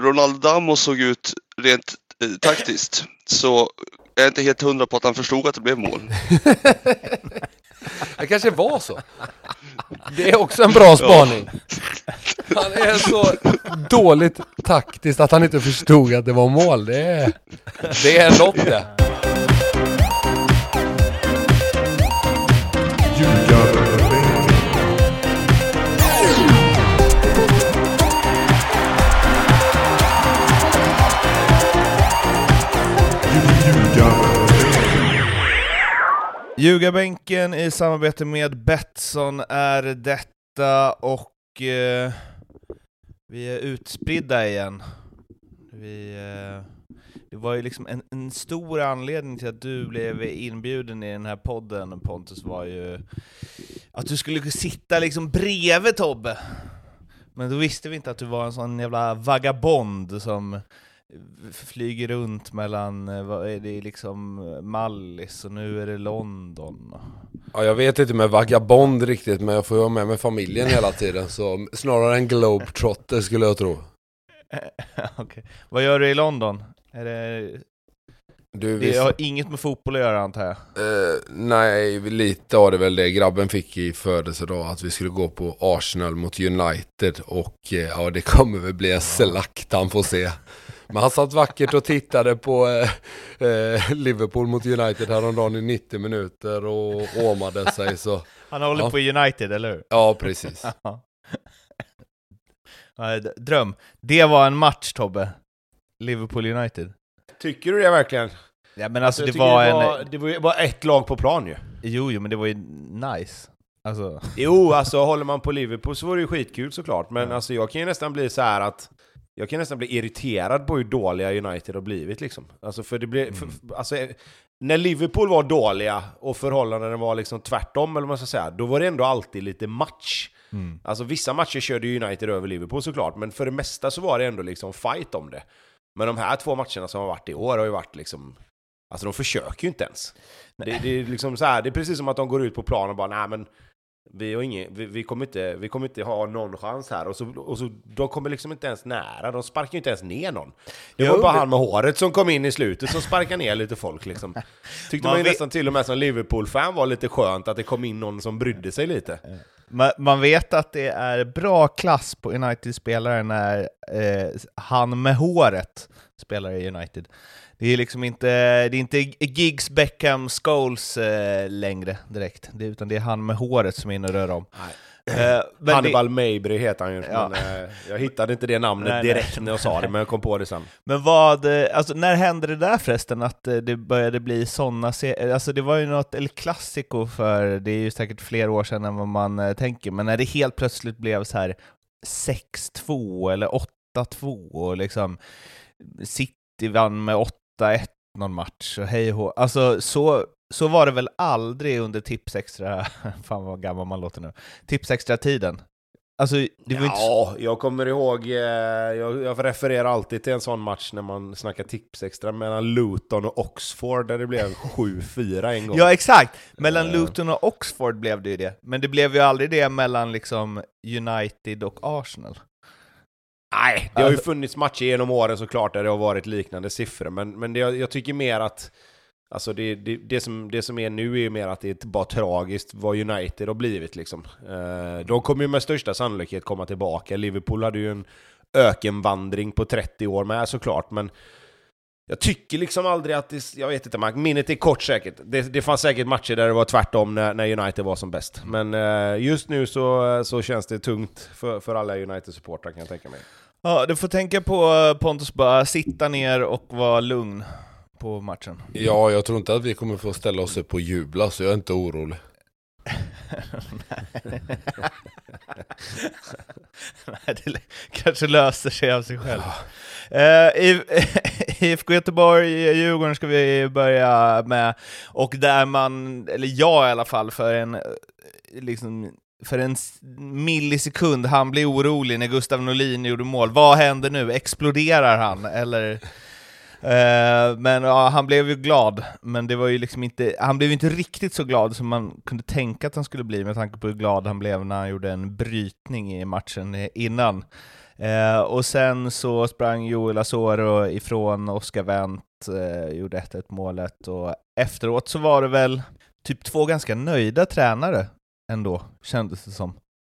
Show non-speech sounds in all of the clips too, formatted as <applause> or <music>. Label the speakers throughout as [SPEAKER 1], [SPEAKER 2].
[SPEAKER 1] Ronaldo Damo såg ut rent eh, taktiskt så jag är inte helt hundra på att han förstod att det blev mål. <laughs>
[SPEAKER 2] Det kanske var så. Det är också en bra spaning. <laughs> Han är så dåligt taktiskt att han inte förstod att det var mål. Det är, det är något det.
[SPEAKER 3] Ljugarbänken i samarbete med Betsson är detta och eh, vi är utspridda igen. Vi, eh, det var ju liksom en, en stor anledning till att du blev inbjuden i den här podden Pontus var ju att du skulle sitta liksom bredvid Tobbe. Men då visste vi inte att du var en sån jävla vagabond som flyger runt mellan, eh, vad är det liksom, Mallis och nu är det London.
[SPEAKER 2] Ja, jag vet inte med vagabond riktigt, men jag får ju vara med med familjen hela tiden. Så snarare en globetrotter skulle jag tro. <laughs>
[SPEAKER 3] okay. Vad gör du i London? Är det...
[SPEAKER 2] Du,
[SPEAKER 3] Det har inget med fotboll att göra antar jag?
[SPEAKER 2] eh, nej, lite av det väl det grabben fick i födelsedag, att vi skulle gå på Arsenal mot United och eh, ja, det kommer väl bli en slakt han får se. Men han satt vackert och tittade på eh, eh, Liverpool mot United häromdagen i 90 minuter och åmade sig så,
[SPEAKER 3] Han håller
[SPEAKER 2] Ja.
[SPEAKER 3] på United, eller hur?
[SPEAKER 2] ja precis. <laughs>
[SPEAKER 3] Ja. Ja, Dröm. Det var en match Tobbe. Liverpool United.
[SPEAKER 4] Tycker du det verkligen?
[SPEAKER 3] Ja men alltså det var
[SPEAKER 4] det
[SPEAKER 3] en...
[SPEAKER 4] var, det var bara ett lag på plan ju.
[SPEAKER 3] Jo, jo men det var ju nice. Alltså...
[SPEAKER 4] Jo, alltså håller man på Liverpool så var det ju skitkul såklart, men alltså jag kan ju nästan bli så här att jag kan nästan bli irriterad på hur dåliga United har blivit liksom. Alltså för det blir, för, alltså, när Liverpool var dåliga och förhållandena var liksom tvärtom, eller vad man ska säga, då var det ändå alltid lite match.
[SPEAKER 3] Mm.
[SPEAKER 4] Alltså vissa matcher körde United över Liverpool såklart, men för det mesta så var det ändå liksom fight om det. Men de här två matcherna som har varit i år har ju varit liksom Alltså de försöker ju inte ens. Det, det, är liksom så här, det är precis som att de går ut på planen och bara nej men vi, har ingen, vi, vi, kommer inte, vi kommer inte ha någon chans här. Och så, och så, de kommer liksom inte ens nära, de sparkar ju inte ens ner någon. Det var
[SPEAKER 3] Jo,
[SPEAKER 4] bara han med håret som kom in i slutet som sparkade ner lite folk liksom. <laughs> Tyckte
[SPEAKER 3] Man
[SPEAKER 4] man ju
[SPEAKER 3] vet-
[SPEAKER 4] nästan till och med som Liverpool-fan var lite skönt att det kom in någon som brydde sig lite.
[SPEAKER 3] Man, man vet att det är bra klass på United-spelare när eh, han med håret spelar i United. Det är liksom inte, det är inte Giggs, Beckham, Scholes eh, längre direkt, det, utan det är han med håret som är inne och rör om. Eh, men det-
[SPEAKER 4] Hannibal Mabry heter han ju,
[SPEAKER 3] Ja.
[SPEAKER 4] men eh, jag hittade inte det namnet
[SPEAKER 3] Nej, nej.
[SPEAKER 4] direkt när jag sa det, men jag kom på det sen. <laughs>
[SPEAKER 3] Men vad, eh, alltså när hände det där förresten, att eh, det började bli sådana serier? Alltså det var ju något El Clasico för, det är ju säkert fler år sedan än vad man eh, tänker, men när det helt plötsligt blev så här 6-2 eller 8-2 och liksom City vann med 8-1 någon match och hej och. Alltså så, så var det väl aldrig under Tipsextra, <laughs> fan vad gammal man låter nu, Tipsextra-tiden. Alltså ju inte
[SPEAKER 4] Ja, jag kommer ihåg, eh, jag, jag refererar alltid till en sån match när man snackar tips extra mellan Luton och Oxford där det blev 7-4 <laughs> en gång.
[SPEAKER 3] Ja, exakt! Mellan
[SPEAKER 4] Eh.
[SPEAKER 3] Luton och Oxford blev det ju det. Men det blev ju aldrig det mellan liksom United och Arsenal.
[SPEAKER 4] Nej, det har ju funnits matcher genom åren såklart där det har varit liknande siffror, men, men det, jag tycker mer att Alltså det, det, det, som, det som är nu är ju mer att det är bara tragiskt vad United har blivit liksom. Eh, de kommer ju med största sannolikhet komma tillbaka. Liverpool hade ju en ökenvandring på 30 år med såklart, men jag tycker liksom aldrig att det, jag vet inte, Mark, minnet är kort säkert. Det, det fanns säkert matcher där det var tvärtom när, när United var som bäst. Men eh, just nu så, så känns det tungt för, för alla United-supportrar kan jag tänka mig.
[SPEAKER 3] Ja, du får tänka på eh, Pontus bara sitta ner och vara lugn på matchen.
[SPEAKER 2] Ja, jag tror inte att vi kommer få ställa oss upp och jubla, så jag är inte orolig. <laughs> <laughs>
[SPEAKER 3] Nej, det kanske löser sig av sig själv. Eh, Eh, uh, IFK <laughs> Göteborg, Djurgården ska vi börja med, och där man, eller jag i alla fall, för en, eh, liksom, för en millisekund han blir orolig när Gustav Norlin gjorde mål. Vad händer nu? Exploderar han? Eller... Eh, men ja, han blev ju glad, men det var ju liksom inte, han blev ju inte riktigt så glad som man kunde tänka att han skulle bli med tanke på hur glad han blev när han gjorde en brytning i matchen innan. Eh, och sen så sprang Joel Asoro ifrån Oscar Wendt, eh, gjorde 1-1 målet, och efteråt så var det väl typ två ganska nöjda tränare ändå, kändes det som.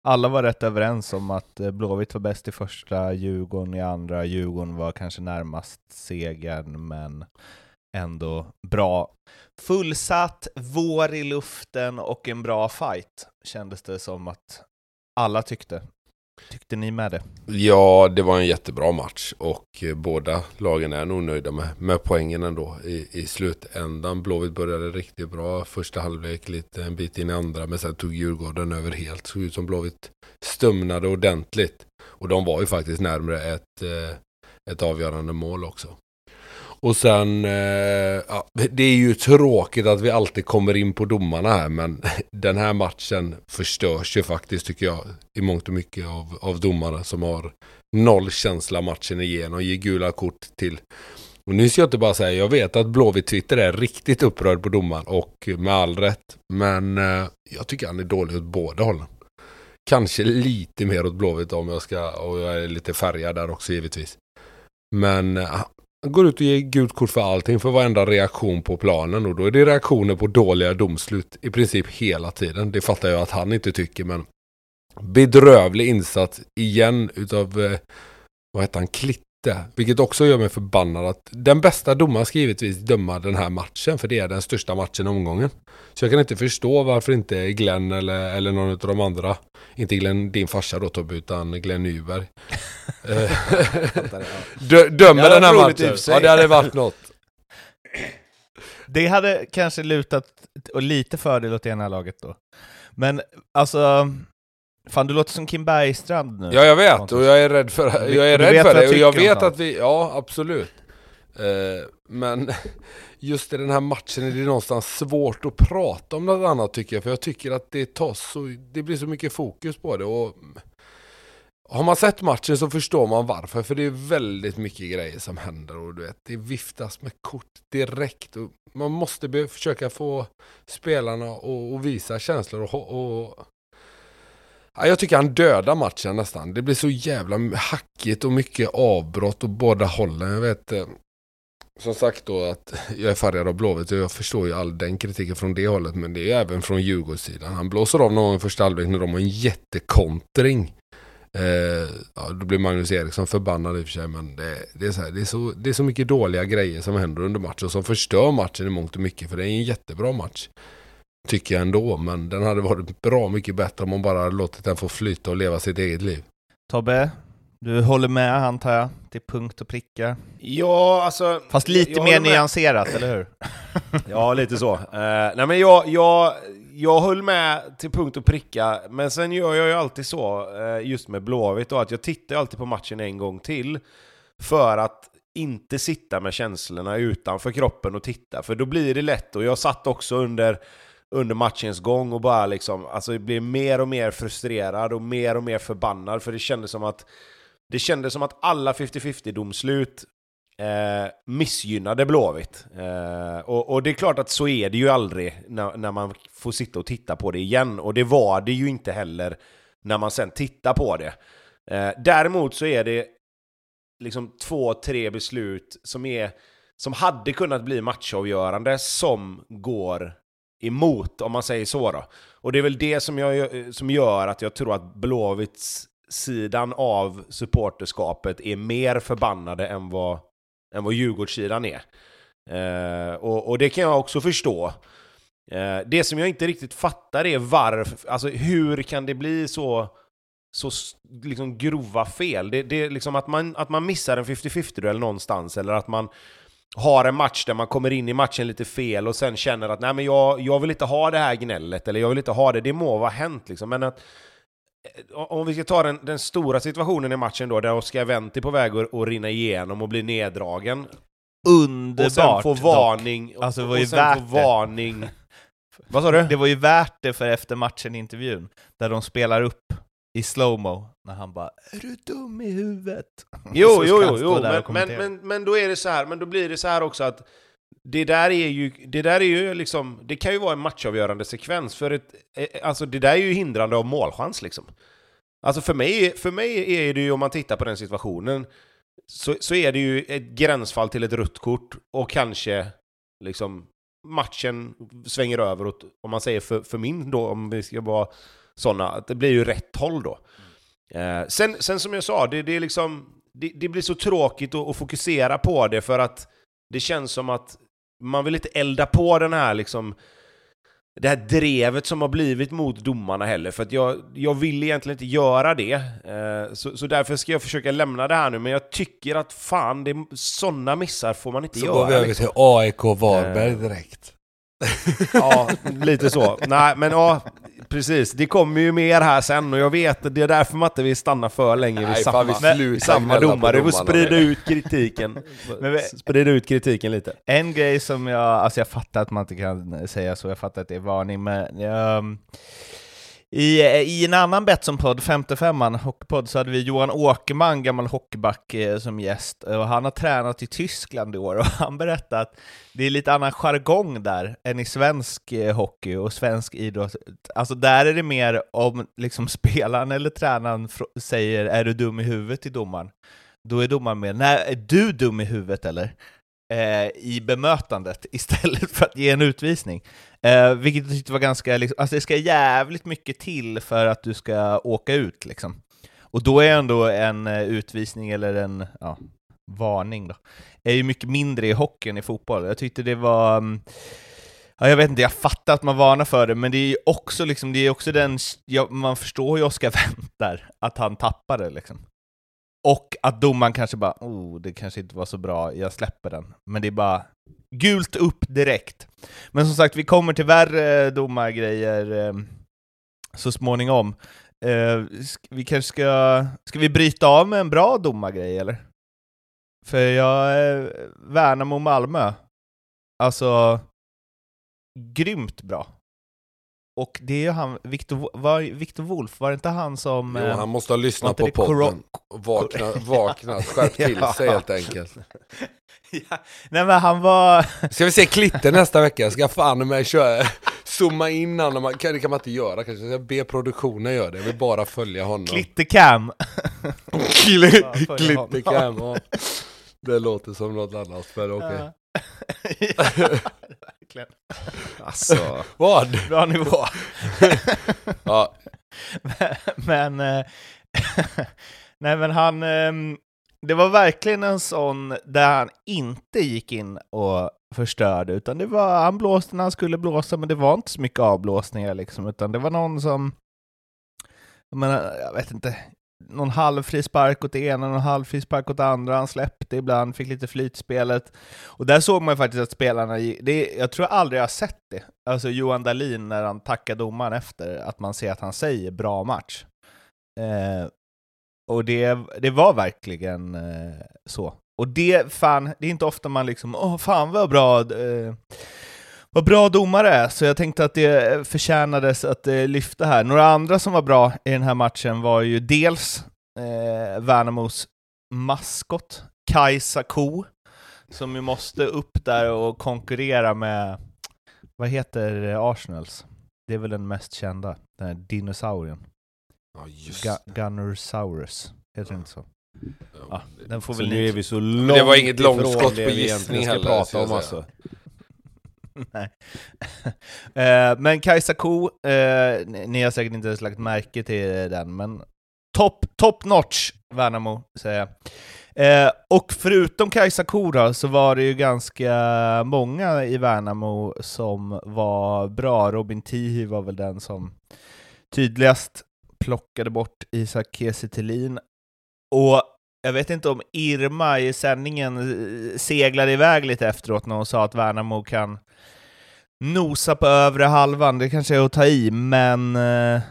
[SPEAKER 3] Alla var rätt överens om att eh, Blåvitt var bäst i första, Djurgården i andra, Djurgården var kanske närmast segern, men ändå bra. Fullsatt, vår i luften och en bra fight, kändes det som att alla tyckte. Tyckte ni med det?
[SPEAKER 2] Ja, det var en jättebra match och eh, båda lagen är nog nöjda med, med poängen ändå i, i slutändan. Blåvitt började riktigt bra, första halvlek lite en bit in i andra, men sen tog Djurgården över helt. Såg ut som Blåvitt stumnade ordentligt. Och de var ju faktiskt närmare ett, eh, ett avgörande mål också. Och sen, eh, ja, det är ju tråkigt att vi alltid kommer in på domarna här, men <laughs> den här matchen förstörs ju faktiskt tycker jag i mångt och mycket av, av domarna som har noll känsla matchen igenom ger gula kort till. Och nu ska jag inte bara säga, jag vet att Blåvitt Twitter är riktigt upprörd på domaren och med all rätt, men eh, jag tycker han är dålig åt båda hållen. Kanske lite mer åt Blåvitt om jag ska, och jag är lite färgad där också givetvis. Men eh, han går ut och ger gult kort för allting, för varenda reaktion på planen. Och då är det reaktioner på dåliga domslut i princip hela tiden. Det fattar jag att han inte tycker, men bedrövlig insats igen utav, eh, vad heter han, Klitte. Vilket också gör mig förbannad att den bästa domaren ska givetvis döma den här matchen, för det är den största matchen i omgången. Så jag kan inte förstå varför inte Glenn eller, eller någon av de andra, inte Glenn, din farsa då Tobbe, utan Glenn Nyberg. <laughs> Eh, Dö, dömer den här matchen. Ja, det hade varit något. <clears throat>
[SPEAKER 3] Det hade kanske lutat och lite fördel åt ena laget då. Men alltså, fan du låter som Kim Bergstrand nu.
[SPEAKER 2] Ja, jag vet och jag är rädd för, jag är rädd för det. Och jag vet att vi, ja absolut. Eh, men <laughs> just i den här matchen är det någonstans svårt att prata om något annat tycker jag. För jag tycker att det tas så, det blir så mycket fokus på det. Och har man sett matchen så förstår man varför. För det är väldigt mycket grejer som händer. Och du vet, det viftas med kort direkt. Och man måste försöka få spelarna att visa känslor. Och, och Ja, jag tycker han dödar matchen nästan. Det blir så jävla hackigt och mycket avbrott och båda hållen. Jag vet eh, som sagt då att <laughs> jag är färgad av Blåvitt och jag förstår ju all den kritiken från det hållet. Men det är ju även från Djurgårdssidan. Han blåser av någon i första halvlek när de har en jättekontring. Eh, ja, då blir Magnus Eriksson förbannad i och för sig. Men det, det, är så här, det, är så, det är så mycket dåliga grejer som händer under matchen. Som förstör matchen i mångt och mycket. För det är en jättebra match. Tycker jag ändå, men den hade varit bra mycket bättre om man bara hade låtit den få flyta och leva sitt eget liv.
[SPEAKER 3] Tobbe, du håller med antar jag, till punkt och pricka.
[SPEAKER 4] Ja, alltså...
[SPEAKER 3] Fast lite mer
[SPEAKER 4] med.
[SPEAKER 3] nyanserat, eller hur? <laughs>
[SPEAKER 4] Ja, lite så. Eh, nej, men jag, jag, jag höll med till punkt och pricka, men sen gör jag ju alltid så, eh, just med Blåvitt, då, att jag tittar alltid på matchen en gång till, för att inte sitta med känslorna utanför kroppen och titta, för då blir det lätt, och jag satt också under under matchens gång och bara liksom, alltså blev mer och mer frustrerad och mer och mer förbannad för det kändes som att det kändes som att alla 50-50 domslut eh, missgynnade Blåvitt. Eh, och, och det är klart att så är det ju aldrig när, när man får sitta och titta på det igen. Och det var det ju inte heller när man sen tittar på det. Eh, däremot så är det liksom två, tre beslut som, är, som hade kunnat bli matchavgörande som går emot, om man säger så då. Och det är väl det som, jag, som gör att jag tror att Blåvitts sidan av supporterskapet är mer förbannade än vad, än vad Djurgårdssidan är. Eh, och, och det kan jag också förstå. Eh, det som jag inte riktigt fattar är varför, alltså hur kan det bli så, så liksom grova fel? Det, det är liksom att man, att man missar en 50-50-duell någonstans, eller att man har en match där man kommer in i matchen lite fel och sen känner att nej men jag, jag vill inte ha det här gnället, eller jag vill inte ha det, det må vara hänt liksom, men att eh, om vi ska ta den, den stora situationen i matchen då, där Oscar Wendt är på väg att, att rinna igenom och bli neddragen.
[SPEAKER 3] Underbart
[SPEAKER 4] och sen få
[SPEAKER 3] dock.
[SPEAKER 4] varning.
[SPEAKER 3] Alltså, det var ju
[SPEAKER 4] och sen
[SPEAKER 3] värt
[SPEAKER 4] få
[SPEAKER 3] det.
[SPEAKER 4] varning. <laughs> Vad sa du?
[SPEAKER 3] Det var ju värt det för efter matchen-intervjun, där de spelar upp i slowmo, när han bara ”Är du dum i huvudet?” <laughs>
[SPEAKER 4] Jo, jo, jo, jo. Men, men, men, men då är det så här, men då blir det så här också att det där är ju, det där är ju liksom, det kan ju vara en matchavgörande sekvens, för ett, eh, alltså det där är ju hindrande av målchans liksom. Alltså för mig, för mig är det ju, om man tittar på den situationen, så, så är det ju ett gränsfall till ett rött kort och kanske liksom matchen svänger över åt, om man säger för, för min då, om vi ska vara sådana, att det blir ju rätt håll då. Eh, sen, sen som jag sa, det, det är liksom, det, det blir så tråkigt att, att fokusera på det för att det känns som att man vill inte elda på den här liksom det här drevet som har blivit mot domarna heller, för att jag, jag vill egentligen inte göra det. Eh, så, så därför ska jag försöka lämna det här nu, men jag tycker att fan, det, sådana missar får man inte
[SPEAKER 2] Så
[SPEAKER 4] göra.
[SPEAKER 2] går vi över
[SPEAKER 4] liksom.
[SPEAKER 2] till AIK Varberg
[SPEAKER 4] Eh.
[SPEAKER 2] direkt.
[SPEAKER 4] Ja, lite så. Nej, men ja, precis. Det kommer ju mer här sen och jag vet att det är därför man inte vill stanna för länge vid samma,
[SPEAKER 2] vi
[SPEAKER 4] vid samma domare. Vi får sprida ut kritiken. <laughs>
[SPEAKER 3] Men vi-
[SPEAKER 4] sprida ut kritiken lite.
[SPEAKER 3] En grej som jag, alltså jag fattar att man inte kan säga så, jag fattar att det är varning, men um, i, eh, i en annan Betsson-podd, 55an hockeypodd, så hade vi Johan Åkerman, gammal hockeyback, eh, som gäst. Eh, och han har tränat i Tyskland i år <laughs> och han berättade att det är lite annan jargong där än i svensk hockey och svensk idrott. Alltså där är det mer om liksom <laughs> spelaren eller tränaren säger ”är du dum i huvudet” till domaren. Då är domaren med ”nej, är du dum i huvudet eller?” Eh, i bemötandet <laughs> istället för att ge en utvisning. Eh, vilket jag tyckte var ganska, liksom, alltså det ska jävligt mycket till för att du ska åka ut liksom. Och då är ändå en eh, utvisning eller en ja, varning då, är ju mycket mindre i hockey än i fotboll. Jag tyckte det var mm, Ja, jag vet inte, jag fattar att man varnar för det, men det är ju också, liksom, det är också den, ja, man förstår ju Oskar <laughs> Wendt där, att han tappade liksom. Och att domaren kanske bara, oh, det kanske inte var så bra, jag släpper den. Men det är bara gult upp direkt. Men som sagt, vi kommer till värre eh, domargrejer eh, så småningom. Eh, vi kanske ska, ska vi bryta av med en bra domargrej eller? För jag, eh, Värnamo-Malmö, alltså grymt bra. Och det är ju han, Victor, var, Victor Wolf, var det inte han som...
[SPEAKER 2] Jo,
[SPEAKER 3] eh,
[SPEAKER 2] han måste ha lyssnat på podden. Vakna, <laughs> vakna, skärp till sig helt enkelt. <laughs>
[SPEAKER 3] ja, nej men han var... <laughs>
[SPEAKER 2] Ska vi se Klitter nästa vecka? Ska fan med köra, zooma in honom. Man- Det kan man inte göra kanske. Jag ska be produktionen göra det. Jag vill bara följa honom.
[SPEAKER 3] Klittercam!
[SPEAKER 2] Klittercam. ja. Det låter som något annat, men okej.
[SPEAKER 3] Ja, verkligen.
[SPEAKER 4] Alltså. <laughs>
[SPEAKER 2] Vad?
[SPEAKER 3] Bra nivå. <laughs>
[SPEAKER 2] Ja, <laughs>
[SPEAKER 3] men... eh, nej men han... ehm, det var verkligen en sån där han inte gick in och förstörde, utan det var, han blåste när han skulle blåsa, men det var inte så mycket avblåsningar liksom, utan det var någon som... Jag menar, jag vet inte, någon halvfri spark åt det ena, någon halvfri spark åt det andra, han släppte ibland, fick lite flytspelet. Och där såg man ju faktiskt att spelarna, gick- det, jag tror aldrig jag har sett det, alltså Johan Dahlin när han tackar domaren efter, att man ser att han säger bra match. Eh, och det, det var verkligen eh, så. Och det, fan, det är inte ofta man liksom, åh fan vad bra, eh, vad bra domare är, så jag tänkte att det förtjänades att eh, lyfta här. Några andra som var bra i den här matchen var ju dels eh, Värnamos maskot, Kajsa Ko, som ju måste upp där och konkurrera med, vad heter Arsenals? Det är väl den mest kända, den här dinosaurien.
[SPEAKER 2] ja just
[SPEAKER 3] Ga Gunnersaurus, heter det inte så? Ja, den får
[SPEAKER 4] Så
[SPEAKER 3] väl
[SPEAKER 4] nu är vi så långt
[SPEAKER 2] det var inget
[SPEAKER 4] ifrån
[SPEAKER 2] långskott
[SPEAKER 4] det
[SPEAKER 2] på
[SPEAKER 4] vi egentligen
[SPEAKER 2] gissning
[SPEAKER 4] ska
[SPEAKER 2] heller,
[SPEAKER 4] prata om
[SPEAKER 2] säga.
[SPEAKER 4] alltså. <laughs>
[SPEAKER 3] Nej. Eh, men Kajsa Ko, eh, ni ni har säkert inte ens lagt märke till den, men top, top notch Värnamo, säger jag. Eh, och förutom Kajsa Ko då, så var det ju ganska många i Värnamo som var bra. Robin Tihi var väl den som tydligast plockade bort Isak Kiese Thelin. Och jag vet inte om Irma i sändningen eh, seglade iväg lite efteråt när hon sa att Värnamo kan nosa på övre halvan. Det kanske är att ta i, men eh,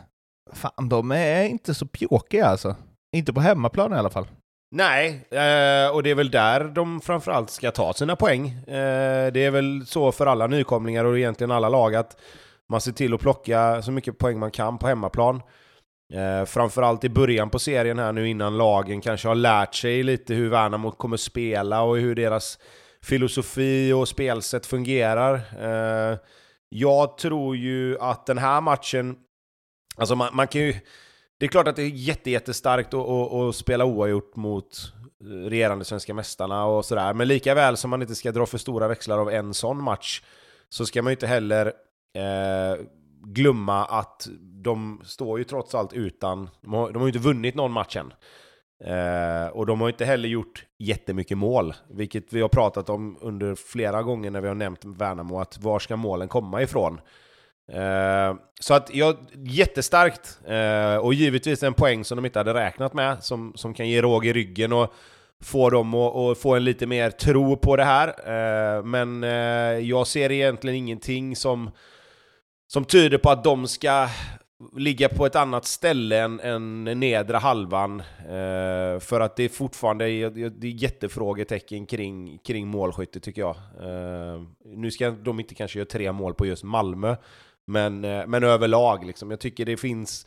[SPEAKER 3] fan, de är inte så pjåkiga alltså. Inte på hemmaplan i alla fall.
[SPEAKER 4] Nej, eh, och det är väl där de framförallt ska ta sina poäng. Det är väl så för alla nykomlingar och egentligen alla lag att man ser till att plocka så mycket poäng man kan på hemmaplan. Eh, framförallt i början på serien här nu innan lagen kanske har lärt sig lite hur Värnamo kommer spela och hur deras filosofi och spelsätt fungerar. Eh, jag tror ju att den här matchen, alltså man, man kan ju det är klart att det är jätte, jättestarkt att, att, att spela oavgjort mot regerande svenska mästarna och sådär. Men lika väl som man inte ska dra för stora växlar av en sån match så ska man ju inte heller eh, glömma att de står ju trots allt utan, de har, de har ju inte vunnit någon match än. Eh, och de har inte heller gjort jättemycket mål, vilket vi har pratat om under flera gånger när vi har nämnt Värnamo, att var ska målen komma ifrån? Eh, så att, ja, jättestarkt, eh, och givetvis en poäng som de inte hade räknat med, som, som kan ge råg i ryggen och få dem att, få en lite mer tro på det här. Eh, men eh, jag ser egentligen ingenting som, som tyder på att de ska ligga på ett annat ställe än, än nedre halvan. Eh, för att det är fortfarande det är jättefrågetecken kring, kring målskytte tycker jag. Eh, nu ska de inte kanske göra tre mål på just Malmö, men, eh, men överlag liksom. Jag tycker det finns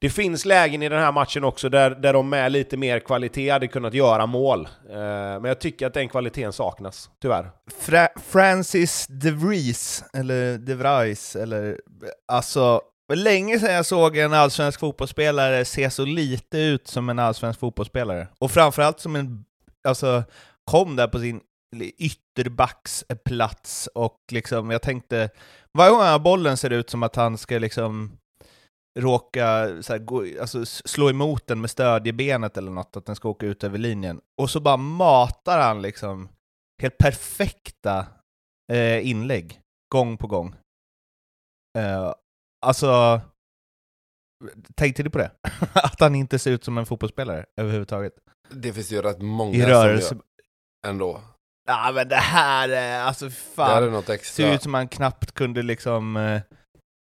[SPEAKER 4] det finns lägen i den här matchen också där, där de med lite mer kvalitet hade kunnat göra mål. Eh, men jag tycker att den kvaliteten saknas, tyvärr.
[SPEAKER 3] Fra Francis De Vries, eller De Vries, eller alltså var länge sedan jag såg en allsvensk fotbollsspelare se så lite ut som en allsvensk fotbollsspelare. Och framförallt som en, alltså, kom där på sin ytterbacksplats och liksom, jag tänkte, varje gång han har bollen ser det ut som att han ska liksom råka så här, gå, alltså, slå emot den med stödjebenet eller något, att den ska åka ut över linjen. Och så bara matar han liksom helt perfekta eh, inlägg, gång på gång. Eh, alltså, tänkte du på det? <laughs> att han inte ser ut som en fotbollsspelare överhuvudtaget?
[SPEAKER 2] Det finns ju rätt många
[SPEAKER 3] I rörelse.
[SPEAKER 2] som gör ändå.
[SPEAKER 3] Ja men det här är, alltså fan.
[SPEAKER 2] Det här är något extra.
[SPEAKER 3] Ser ut som man knappt kunde liksom... Eh,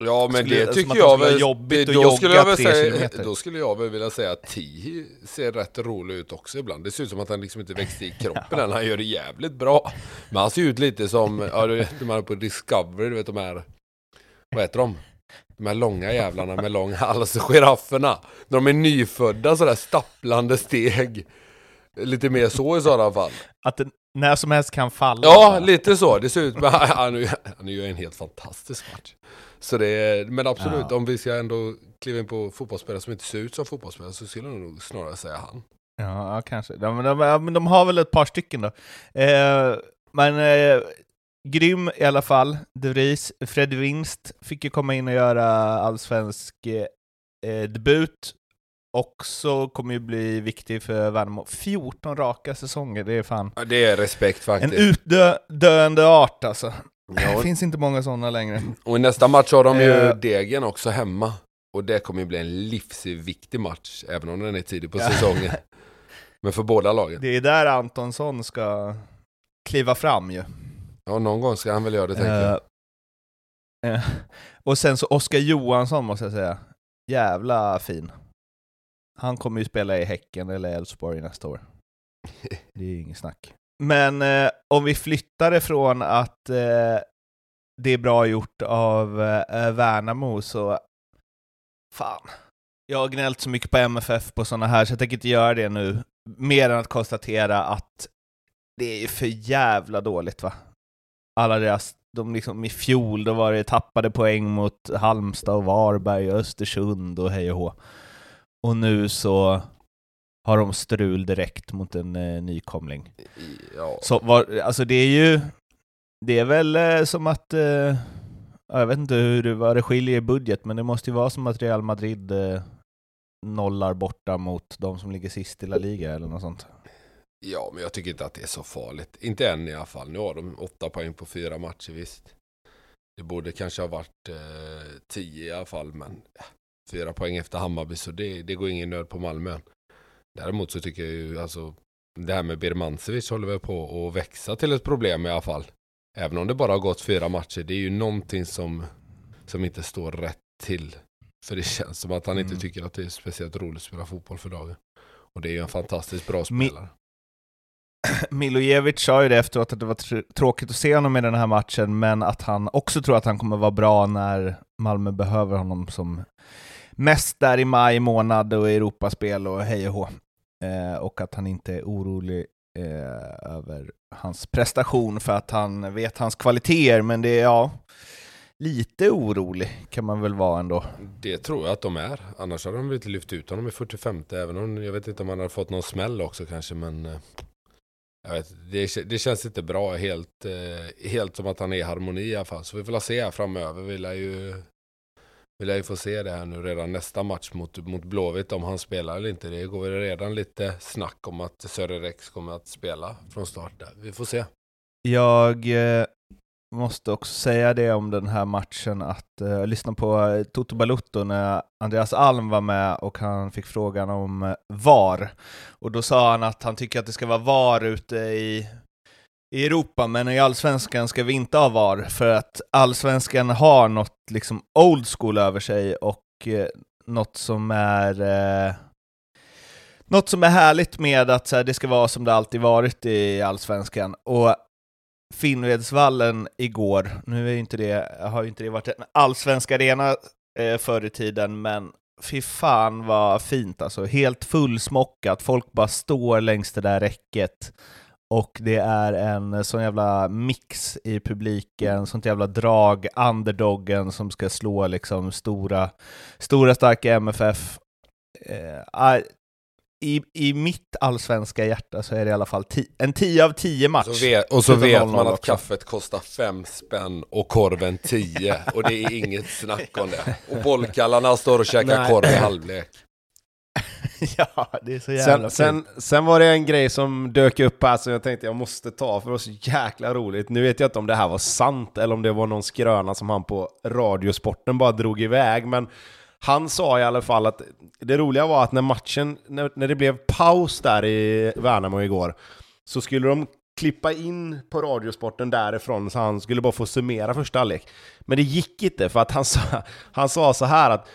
[SPEAKER 2] Ja men
[SPEAKER 3] Skulle-
[SPEAKER 2] det tycker jag
[SPEAKER 3] skulle
[SPEAKER 2] väl,
[SPEAKER 3] jobbigt
[SPEAKER 2] det, då, skulle
[SPEAKER 3] jogga
[SPEAKER 2] jag väl säga,
[SPEAKER 3] kilometer.
[SPEAKER 2] då skulle jag väl vilja säga att Ti ser rätt rolig ut också ibland. Det ser ut som att han liksom inte växte i kroppen <laughs> än, han gör det jävligt bra. Men han ser ut lite som, ja du vet de här på Discovery, du vet de här, vad heter de? De här långa jävlarna med lång hals, girafferna. När de är nyfödda sådär stapplande steg. Lite mer så i sådana fall.
[SPEAKER 3] att den när som helst kan falla.
[SPEAKER 2] Ja, lite så. Det ser ut <laughs> men han, han gör en helt fantastisk match. Så det är, men absolut,
[SPEAKER 3] Ja.
[SPEAKER 2] om vi ska ändå kliva in på fotbollsspelare som inte ser ut som fotbollsspelare så skulle jag nog snarare säga han.
[SPEAKER 3] Ja, kanske. Ja, men, de, men de har väl ett par stycken då. Eh, men eh, grym i alla fall, De Vries. Fred Winst fick ju komma in och göra allsvensk eh, debut. Också kommer ju bli viktig för Värnamo. 14 raka säsonger, det är fan
[SPEAKER 2] Ja, det är respekt
[SPEAKER 3] en
[SPEAKER 2] faktiskt.
[SPEAKER 3] utdöende art alltså. Det
[SPEAKER 2] Ja,
[SPEAKER 3] finns inte många sådana längre.
[SPEAKER 2] och i nästa match har de ju
[SPEAKER 3] Eh.
[SPEAKER 2] Degen också hemma. Och det kommer ju bli en livsviktig match, även om den är tidig på
[SPEAKER 3] Ja.
[SPEAKER 2] säsongen. <laughs> Men för båda lagen.
[SPEAKER 3] Det är där Antonsson ska kliva fram ju.
[SPEAKER 2] Ja, någon gång ska han väl göra det tänker jag.
[SPEAKER 3] Eh, eh, och sen så Oskar Johansson måste jag säga. Jävla fin. Han kommer ju spela i Häcken eller Elfsborg nästa år. <laughs> Det är inget snack. Men eh, om vi flyttar ifrån att eh, det är bra gjort av eh, Värnamo så... Fan. Jag har gnällt så mycket på MFF på sådana här så jag tänker inte göra det nu. Mer än att konstatera att det är för jävla dåligt va? Alla deras, de liksom i fjol, då var det tappade poäng mot Halmstad och Varberg och Östersund och hej och hå. Och nu så har de strul direkt mot en eh, nykomling.
[SPEAKER 2] Ja.
[SPEAKER 3] Så var, alltså det är ju, det är väl eh, som att, eh, ja, jag vet inte hur, det- vad det skiljer i budget, men det måste ju vara som att Real Madrid eh, nollar borta mot de som ligger sist i La Liga eller något sånt.
[SPEAKER 2] Ja, men jag tycker inte att det är så farligt. Inte än i alla fall. Nu har de åtta poäng på fyra matcher, visst. Det borde kanske ha varit eh, tio i alla fall, men ja, fyra poäng efter Hammarby, så det, det går ingen nöd på Malmö. Däremot så tycker jag ju, alltså, det här med Birmancevic håller väl på att växa till ett problem i alla fall. Även om det bara har gått fyra matcher, det är ju någonting som, som inte står rätt till. För det känns som att han inte
[SPEAKER 3] Mm.
[SPEAKER 2] tycker att det är speciellt roligt att spela fotboll för dagen. Och det är ju en fantastiskt bra spelare. <clears throat>
[SPEAKER 3] Milojevic sa ju det efteråt att det var tr- tråkigt att se honom i den här matchen, men att han också tror att han kommer vara bra när Malmö behöver honom som mest där i maj månad och Europaspel och hej och hå. Eh, och att han inte är orolig eh, över hans prestation för att han vet hans kvaliteter, men det är ja, lite orolig kan man väl vara ändå.
[SPEAKER 2] Det tror jag att de är. Annars hade de väl inte lyft ut honom i 45 även om jag vet inte om han hade fått någon smäll också kanske men eh, jag vet, det, det känns inte bra helt, eh, helt som att han är i harmoni i alla fall. Så vi får se här framöver. Vi lär ju, vi lär ju få se det här nu redan nästa match mot, mot Blåvitt om han spelar eller inte. Det går väl redan lite snack om att Sören Rex kommer att spela från start där. Vi får se.
[SPEAKER 3] Jag eh, måste också säga det om den här matchen att eh, jag lyssnade på eh, Toto Balutto när Andreas Alm var med och han fick frågan om eh, VAR. Och då sa han att han tycker att det ska vara VAR ute i, i Europa, men i Allsvenskan ska vi inte ha VAR, för att Allsvenskan har något liksom old school över sig och eh, något som är eh, något som är härligt med att så här, det ska vara som det alltid varit i Allsvenskan. Och Finnvedsvallen igår, nu är inte det, har ju inte det varit en allsvensk arena eh, förr i tiden, men fy fan vad fint alltså. Helt fullsmockat, folk bara står längs det där räcket. Och det är en sån jävla mix i publiken, sånt jävla drag, underdoggen som ska slå liksom stora, stora starka MFF. Eh, i, i mitt allsvenska hjärta så är det i alla fall ti, en 10 av 10 match.
[SPEAKER 2] Så vet, och så vet man att kaffet kostar 5 spänn och korven 10 och det är inget snack om det. Och bollkallarna står och käkar korv i halvlek. <laughs>
[SPEAKER 3] ja, det är så jävla
[SPEAKER 4] sen, sen, sen, var det en grej som dök upp här som jag tänkte jag måste ta för det var så jäkla roligt. Nu vet jag inte om det här var sant eller om det var någon skröna som han på Radiosporten bara drog iväg, men han sa i alla fall att det roliga var att när matchen, när, när det blev paus där i Värnamo igår, så skulle de klippa in på Radiosporten därifrån så han skulle bara få summera första halvlek. Men det gick inte för att han sa, han sa så här att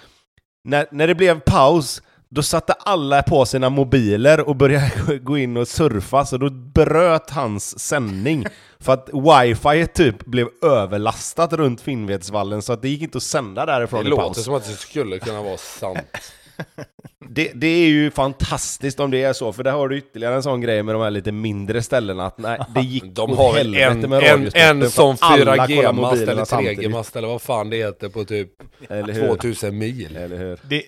[SPEAKER 4] när, när det blev paus då satte alla på sina mobiler och började <laughs> gå in och surfa, så då bröt hans sändning. För att wifi typ blev överlastat runt Finnvedsvallen, så att det gick inte att sända därifrån
[SPEAKER 2] Det låter som att det skulle kunna vara sant. <laughs>
[SPEAKER 4] Det, det, är ju fantastiskt om det är så, för där har du ytterligare en sån grej med de här lite mindre ställena, att nej, det <laughs> gick
[SPEAKER 2] De har väl en, en, en sån 4G-mast eller 3G-mast eller vad fan det heter på typ 2000 mil.
[SPEAKER 4] Eller hur?
[SPEAKER 3] Det,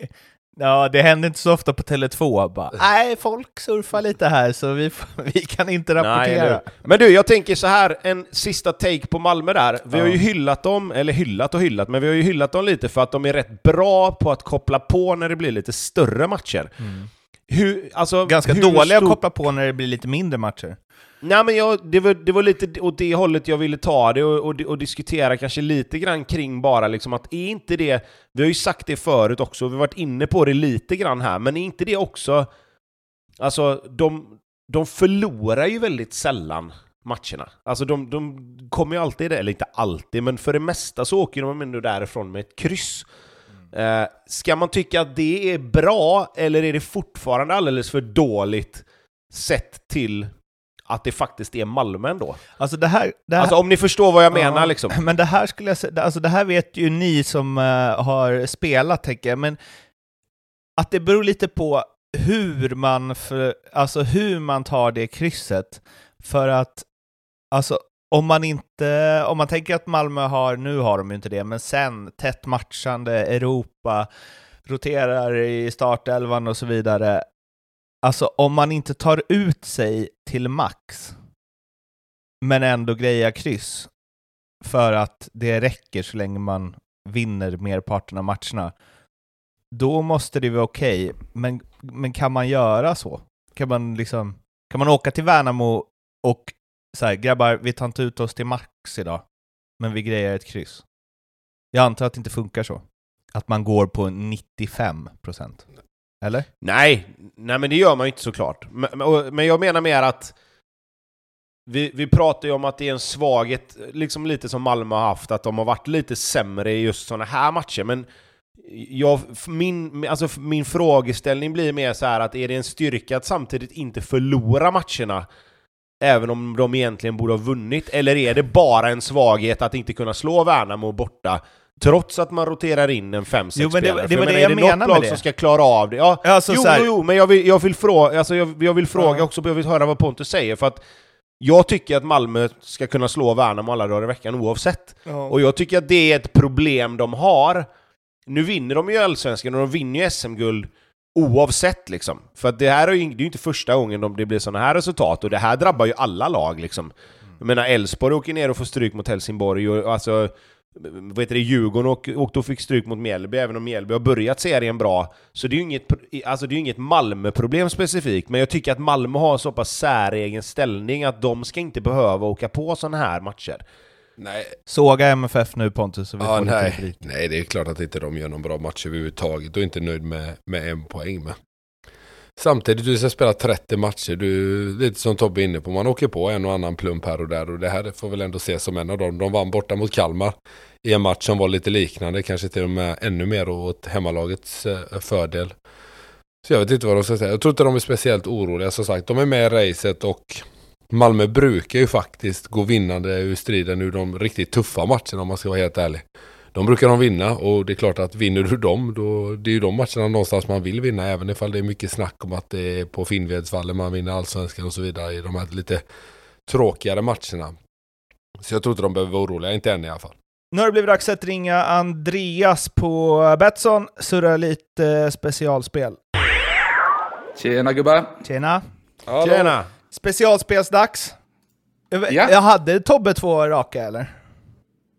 [SPEAKER 3] Ja, det händer inte så ofta på Tele2. Bara, nej, folk surfar lite här så vi, <laughs> vi kan inte rapportera. Nej,
[SPEAKER 4] men du, jag tänker så här, en sista take på Malmö där. Vi ja. har ju hyllat dem, eller hyllat och hyllat, men vi har ju hyllat dem lite för att de är rätt bra på att koppla på när det blir lite större matcher. Mm. Hur, alltså,
[SPEAKER 3] Ganska
[SPEAKER 4] hur
[SPEAKER 3] dåliga stor... att koppla på när det blir lite mindre matcher.
[SPEAKER 4] Nej men jag, det, var, det var lite åt det hållet jag ville ta det och, och, och, diskutera kanske lite grann kring bara liksom att är inte det, vi har ju sagt det förut också, vi har varit inne på det lite grann här, men är inte det också, alltså de, de förlorar ju väldigt sällan matcherna. Alltså de, de kommer ju alltid, eller inte alltid, men för det mesta så åker de ändå därifrån med ett kryss. Mm. Eh, ska man tycka att det är bra, eller är det fortfarande alldeles för dåligt sett till att det faktiskt är Malmö ändå.
[SPEAKER 3] Alltså, det här, det här,
[SPEAKER 4] alltså om ni förstår vad jag menar
[SPEAKER 3] ja,
[SPEAKER 4] liksom.
[SPEAKER 3] Men det här skulle jag säga, alltså det här vet ju ni som uh, har spelat, tänker jag, men att det beror lite på hur man, för, alltså hur man tar det krysset. För att, alltså om man inte, om man tänker att Malmö har, nu har de ju inte det, men sen tätt matchande Europa, roterar i startelvan och så vidare, Alltså om man inte tar ut sig till max, men ändå grejar kryss, för att det räcker så länge man vinner merparten av matcherna, då måste det vara okej. Okay. Men, men kan man göra så? Kan man liksom, kan man åka till Värnamo och säga grabbar, vi tar inte ut oss till max idag, men vi grejar ett kryss. Jag antar att det inte funkar så. Att man går på 95 procent. Eller?
[SPEAKER 4] Nej, nej men det gör man ju inte såklart. Men, men jag menar mer att vi, vi pratar ju om att det är en svaghet, liksom lite som Malmö har haft, att de har varit lite sämre i just sådana här matcher, men jag, min, alltså min frågeställning blir mer så här att är det en styrka att samtidigt inte förlora matcherna även om de egentligen borde ha vunnit, eller är det bara en svaghet att inte kunna slå Värnamo borta Trots att man roterar in en 5-6 spelare.
[SPEAKER 3] Det, det var det jag, jag
[SPEAKER 4] menade
[SPEAKER 3] med det.
[SPEAKER 4] som ska klara av det? Ja, alltså, jo, här... jo, men jag vill, jag vill fråga, alltså, jag, jag vill fråga ja. också, jag vill höra vad Pontus säger, för att Jag tycker att Malmö ska kunna slå Värnamo alla dagar i veckan oavsett. Och jag tycker att det är ett problem de har. Nu vinner de ju Allsvenskan och de vinner ju SM-guld oavsett liksom. För att det här är ju det är ju inte första gången de, det blir sådana här resultat och det här drabbar ju alla lag liksom. Jag menar Elfsborg åker ner och får stryk mot Helsingborg och alltså vad heter det, Djurgården åkte och, och fick stryk mot Mjällby, även om Mjällby har börjat serien bra. Så det är ju inget, alltså det är inget Malmö-problem specifikt, men jag tycker att Malmö har så pass säregen ställning att de ska inte behöva åka på sådana här matcher.
[SPEAKER 2] Nej,
[SPEAKER 3] Såga MFF nu Pontus, så vi
[SPEAKER 2] ja,
[SPEAKER 3] får lite
[SPEAKER 2] nej.
[SPEAKER 3] rubrik.
[SPEAKER 2] nej, det är klart att inte de gör någon bra match överhuvudtaget och inte nöjd med, med en poäng. Men samtidigt, du ska spela 30 matcher, du, lite som Tobbe är inne på, man åker på en och annan plump här och där och det här får väl ändå ses som en av dem. De vann borta mot Kalmar i en match som var lite liknande, kanske till och med ännu mer åt hemmalagets eh, fördel. Så jag vet inte vad de ska säga. Jag tror inte de är speciellt oroliga som sagt. De är med i racet och Malmö brukar ju faktiskt gå vinnande ur striden ur de riktigt tuffa matcherna om man ska vara helt ärlig. De brukar de vinna och det är klart att vinner du dem då det är ju de matcherna någonstans man vill vinna även ifall det är mycket snack om att det är på Finnvedsvallen man vinner allsvenskan och så vidare i de här lite tråkigare matcherna. Så jag tror inte de behöver vara oroliga, inte än i alla fall.
[SPEAKER 3] Nu har det blivit dags att ringa Andreas på Betsson, surra lite specialspel.
[SPEAKER 5] Tjena gubbar!
[SPEAKER 3] Tjena!
[SPEAKER 4] Tjena!
[SPEAKER 3] Specialspelsdags. Jag,
[SPEAKER 5] Ja.
[SPEAKER 3] jag hade Tobbe två raka eller?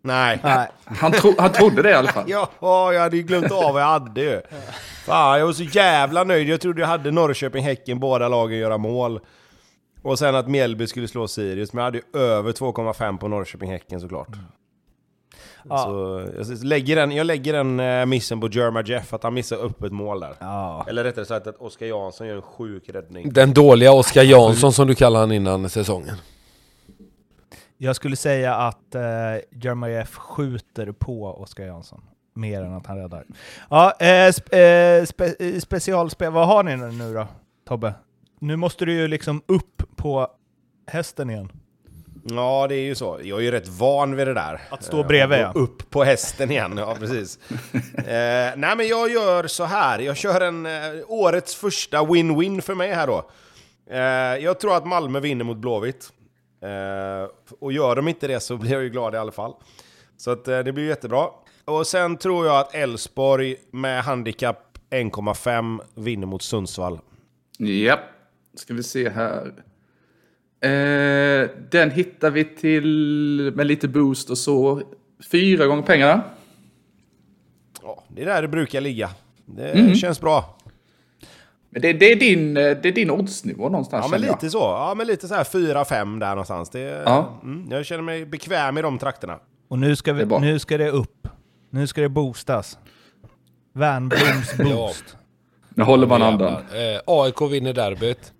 [SPEAKER 4] Nej.
[SPEAKER 3] Nej.
[SPEAKER 5] Han, tro, han trodde det i alla fall. <laughs>
[SPEAKER 4] Ja, jag hade ju glömt av vad jag hade ju. Fan, jag var så jävla nöjd. Jag trodde jag hade Norrköping, Häcken, båda lagen göra mål. Och sen att Mjällby skulle slå Sirius, men jag hade ju över 2,5 på Norrköping, Häcken såklart.
[SPEAKER 3] Ja.
[SPEAKER 4] Så jag lägger den, jag lägger den eh, missen på Jerma Jeff, att han missar upp ett mål där.
[SPEAKER 3] Ja.
[SPEAKER 4] Eller rättare sagt att Oskar Jansson gör en sjuk räddning.
[SPEAKER 2] Den dåliga Oskar Jansson som du kallar han innan säsongen.
[SPEAKER 3] Jag skulle säga att eh, Jeremy F skjuter på Oskar Jansson. Mer än att han räddar. Ja, eh, spe, eh, spe, eh, specialspel. Vad har ni nu då, Tobbe? Nu måste du ju liksom upp på hästen igen.
[SPEAKER 4] Ja, det är ju så. Jag är ju rätt van vid det där.
[SPEAKER 3] Att stå
[SPEAKER 4] Eh,
[SPEAKER 3] bredvid,
[SPEAKER 4] och gå Upp på hästen igen, ja precis. <laughs> eh, nej men jag gör så här. jag kör en eh, årets första win-win för mig här då. Eh, jag tror att Malmö vinner mot Blåvitt. Eh, och gör de inte det så <laughs> blir jag ju glad i alla fall. Så att, eh, det blir jättebra. Och sen tror jag att Elfsborg med handikapp 1,5 vinner mot Sundsvall.
[SPEAKER 5] Japp, ska vi se här. Eh, den hittar vi till med lite boost och så. Fyra gånger pengarna.
[SPEAKER 4] Ja, det är där det brukar ligga. Det känns bra.
[SPEAKER 5] Det, det, är din, eh, det är din oddsnivå någonstans
[SPEAKER 4] Ja men
[SPEAKER 5] känner jag.
[SPEAKER 4] lite så. Ja men lite så här 4-5 där någonstans. Det,
[SPEAKER 5] Ja.
[SPEAKER 4] mm, jag känner mig bekväm i de trakterna.
[SPEAKER 3] Och nu ska,
[SPEAKER 5] Det
[SPEAKER 3] vi, nu ska det upp. Nu ska det boostas. Värnbloms boost.
[SPEAKER 5] Nu håller man andan.
[SPEAKER 2] Eh, AIK vinner derbyt.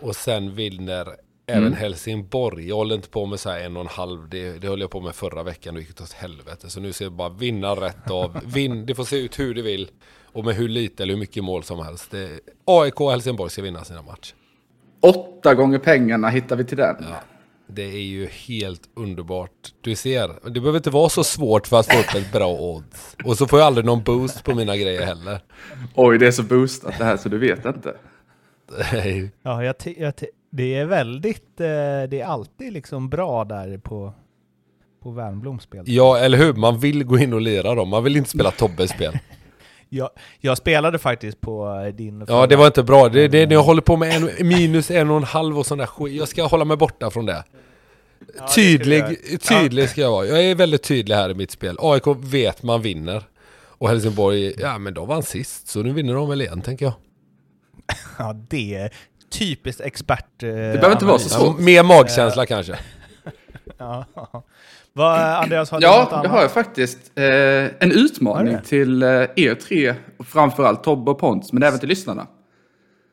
[SPEAKER 2] Och sen vinner även
[SPEAKER 5] Mm.
[SPEAKER 2] Helsingborg. Jag håller inte på med så här en och en halv. Det, det höll jag på med förra veckan och gick åt helvete. Så nu ska jag bara vinna rätt av. Vinn, det får se ut hur det vill. Och med hur lite eller hur mycket mål som helst. Det, AIK och Helsingborg ska vinna sina matcher.
[SPEAKER 5] Åtta gånger pengarna hittar vi till den.
[SPEAKER 2] Det är ju helt underbart. Du ser, det behöver inte vara så svårt för att få upp ett bra odds. Och så får jag aldrig någon boost på mina grejer heller.
[SPEAKER 5] Oj, det är så boostat det här så du vet inte.
[SPEAKER 3] Ja, jag, jag, det är väldigt... Eh, det är alltid liksom bra där på, på Värnbloms spel.
[SPEAKER 2] Ja, eller hur? Man vill gå in och lira dem. Man vill inte spela Tobbes spel.
[SPEAKER 3] Jag, jag spelade faktiskt på eh, din...
[SPEAKER 2] Ja, det var inte bra. Det, det, när jag håller på med en, minus en och en halv och sån där skit. Jag ska hålla mig borta från det.
[SPEAKER 3] Ja, det ska
[SPEAKER 2] Tydlig, tydlig ska jag vara. Jag är väldigt tydlig här i mitt spel. AIK vet man vinner. Och Helsingborg, ja men de vann sist. Så nu vinner de väl igen, tänker jag.
[SPEAKER 3] Ja, det är typiskt expert... Eh,
[SPEAKER 5] Det behöver inte vara så
[SPEAKER 2] Ja,
[SPEAKER 5] svårt.
[SPEAKER 2] mer magkänsla kanske. <laughs>
[SPEAKER 3] Ja. Vad, Andreas, har du något
[SPEAKER 5] Ja, det har jag faktiskt. Eh, en utmaning till eh, er tre, och framförallt Tobbe och Pontus, men även till lyssnarna.